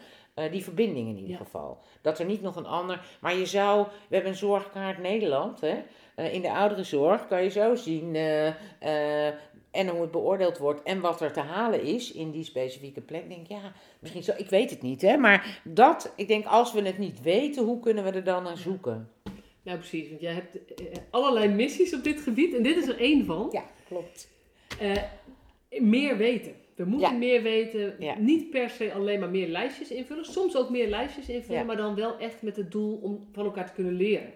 Die verbinding in ieder Ja. geval. Dat er niet nog een ander. Maar je zou. We hebben een zorgkaart Nederland. Hè? In de ouderenzorg kan je zo zien. En hoe het beoordeeld wordt. En wat er te halen is in die specifieke plek. Ik denk ja, misschien zo. Ik weet het niet. Hè? Maar dat. Ik denk als we het niet weten, hoe kunnen we er dan naar zoeken? Nou, precies. Want jij hebt eh, allerlei missies op dit gebied. En dit is er één van. Ja, klopt. Eh, meer weten. We moeten Ja. meer weten. Ja. Niet per se alleen maar meer lijstjes invullen. Soms ook meer lijstjes invullen. Ja. Maar dan wel echt met het doel om van elkaar te kunnen leren.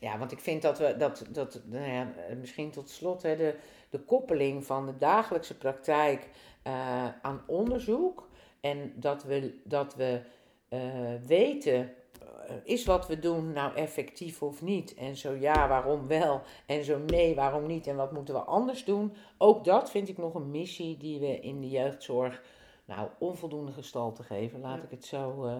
Ja, want ik vind dat we dat, dat nou ja, misschien tot slot, hè, de, de koppeling van de dagelijkse praktijk eh, aan onderzoek. En dat we, dat we eh, weten, eh, is wat we doen nou effectief of niet? En zo ja, waarom wel? En zo nee, waarom niet? En wat moeten we anders doen? Ook dat vind ik nog een missie die we in de jeugdzorg nou, onvoldoende gestalte geven. Laat ik het zo. Uh...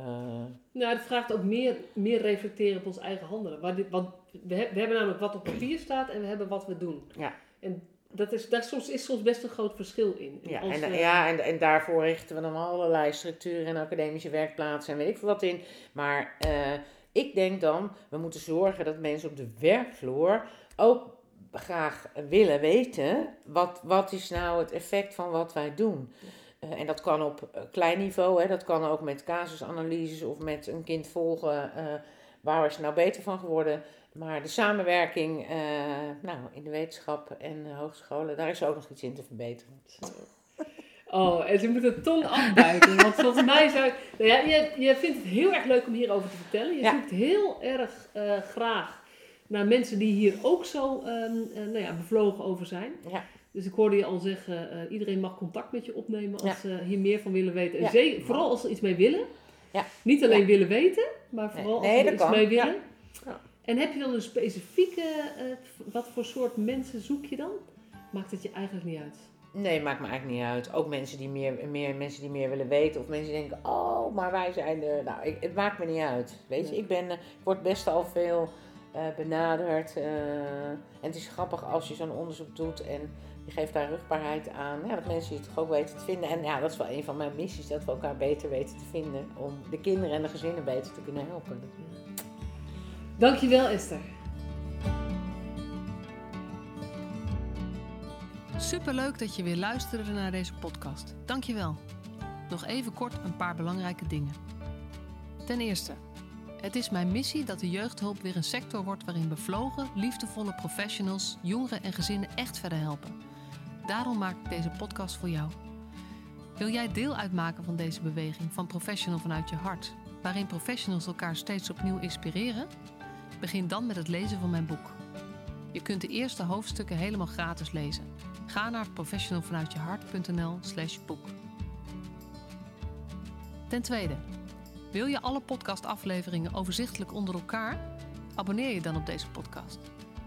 Nou, het vraagt ook meer, meer reflecteren op ons eigen handelen. Want we, hebben namelijk wat op papier staat en we hebben wat we doen. Ja. En dat is, daar soms, is soms best een groot verschil in. ja, en, ja en, en daarvoor richten we dan allerlei structuren en academische werkplaatsen en weet ik veel wat in. Maar uh, ik denk dan, we moeten zorgen dat mensen op de werkvloer ook graag willen weten, wat, wat is nou het effect van wat wij doen. Uh, en dat kan op klein niveau, hè, dat kan ook met casusanalyses of met een kind volgen. Waar is je nou beter van geworden? Maar de samenwerking uh, nou, in de wetenschap en hogescholen, daar is ook nog iets in te verbeteren. Oh, en ze moeten tong afbuiken. want volgens mij zou nou ja, je, je vindt het heel erg leuk om hierover te vertellen. Je zoekt heel erg uh, graag naar mensen die hier ook zo um, uh, nou ja, bevlogen over zijn. Ja. Dus ik hoorde je al zeggen, uh, iedereen mag contact met je opnemen als ze hier meer van willen weten. En zeker, vooral als ze iets mee willen. Ja. Niet alleen willen weten, maar vooral nee, als ze iets mee willen. En heb je dan een specifieke, wat voor soort mensen zoek je dan? Maakt het je eigenlijk niet uit? Nee, maakt me eigenlijk niet uit. Ook mensen die meer, meer, mensen die meer willen weten. Of mensen die denken, oh, maar wij zijn de... Nou, ik, het maakt me niet uit. Weet je, ik, ben, ik word best al veel uh, benaderd. Uh, en het is grappig als je zo'n onderzoek doet en je geeft daar rugbaarheid aan. Ja, dat mensen je toch ook weten te vinden. En ja, dat is wel een van mijn missies. Dat we elkaar beter weten te vinden. Om de kinderen en de gezinnen beter te kunnen helpen. Dankjewel Esther. Superleuk dat je weer luisterde naar deze podcast. Dankjewel. Nog even kort een paar belangrijke dingen. Ten eerste, het is mijn missie dat de jeugdhulp weer een sector wordt waarin bevlogen, liefdevolle professionals jongeren en gezinnen echt verder helpen. Daarom maak ik deze podcast voor jou. Wil jij deel uitmaken van deze beweging van Professional vanuit je hart, waarin professionals elkaar steeds opnieuw inspireren? Begin dan met het lezen van mijn boek. Je kunt de eerste hoofdstukken helemaal gratis lezen. Ga naar professionalvanuitjehart.nl slash boek. Ten tweede, wil je alle podcastafleveringen overzichtelijk onder elkaar? Abonneer je dan op deze podcast.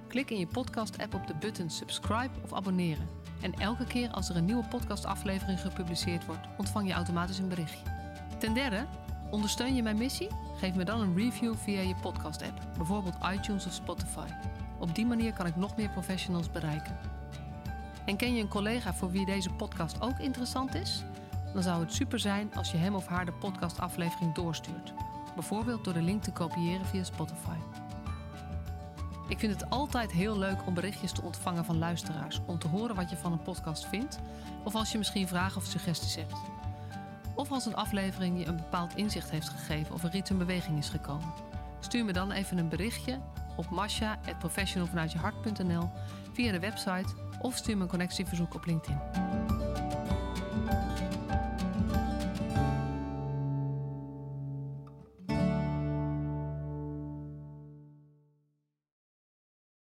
Klik in je podcast-app op de button subscribe of abonneren. En elke keer als er een nieuwe podcastaflevering gepubliceerd wordt, ontvang je automatisch een berichtje. Ten derde, ondersteun je mijn missie? Geef me dan een review via je podcast-app, bijvoorbeeld iTunes of Spotify. Op die manier kan ik nog meer professionals bereiken. En ken je een collega voor wie deze podcast ook interessant is? Dan zou het super zijn als je hem of haar de podcastaflevering doorstuurt. Bijvoorbeeld door de link te kopiëren via Spotify. Ik vind het altijd heel leuk om berichtjes te ontvangen van luisteraars om te horen wat je van een podcast vindt, of als je misschien vragen of suggesties hebt. Of als een aflevering je een bepaald inzicht heeft gegeven of er iets in beweging is gekomen. Stuur me dan even een berichtje op masha.professionalvanuitjehart.nl via de website of stuur me een connectieverzoek op LinkedIn.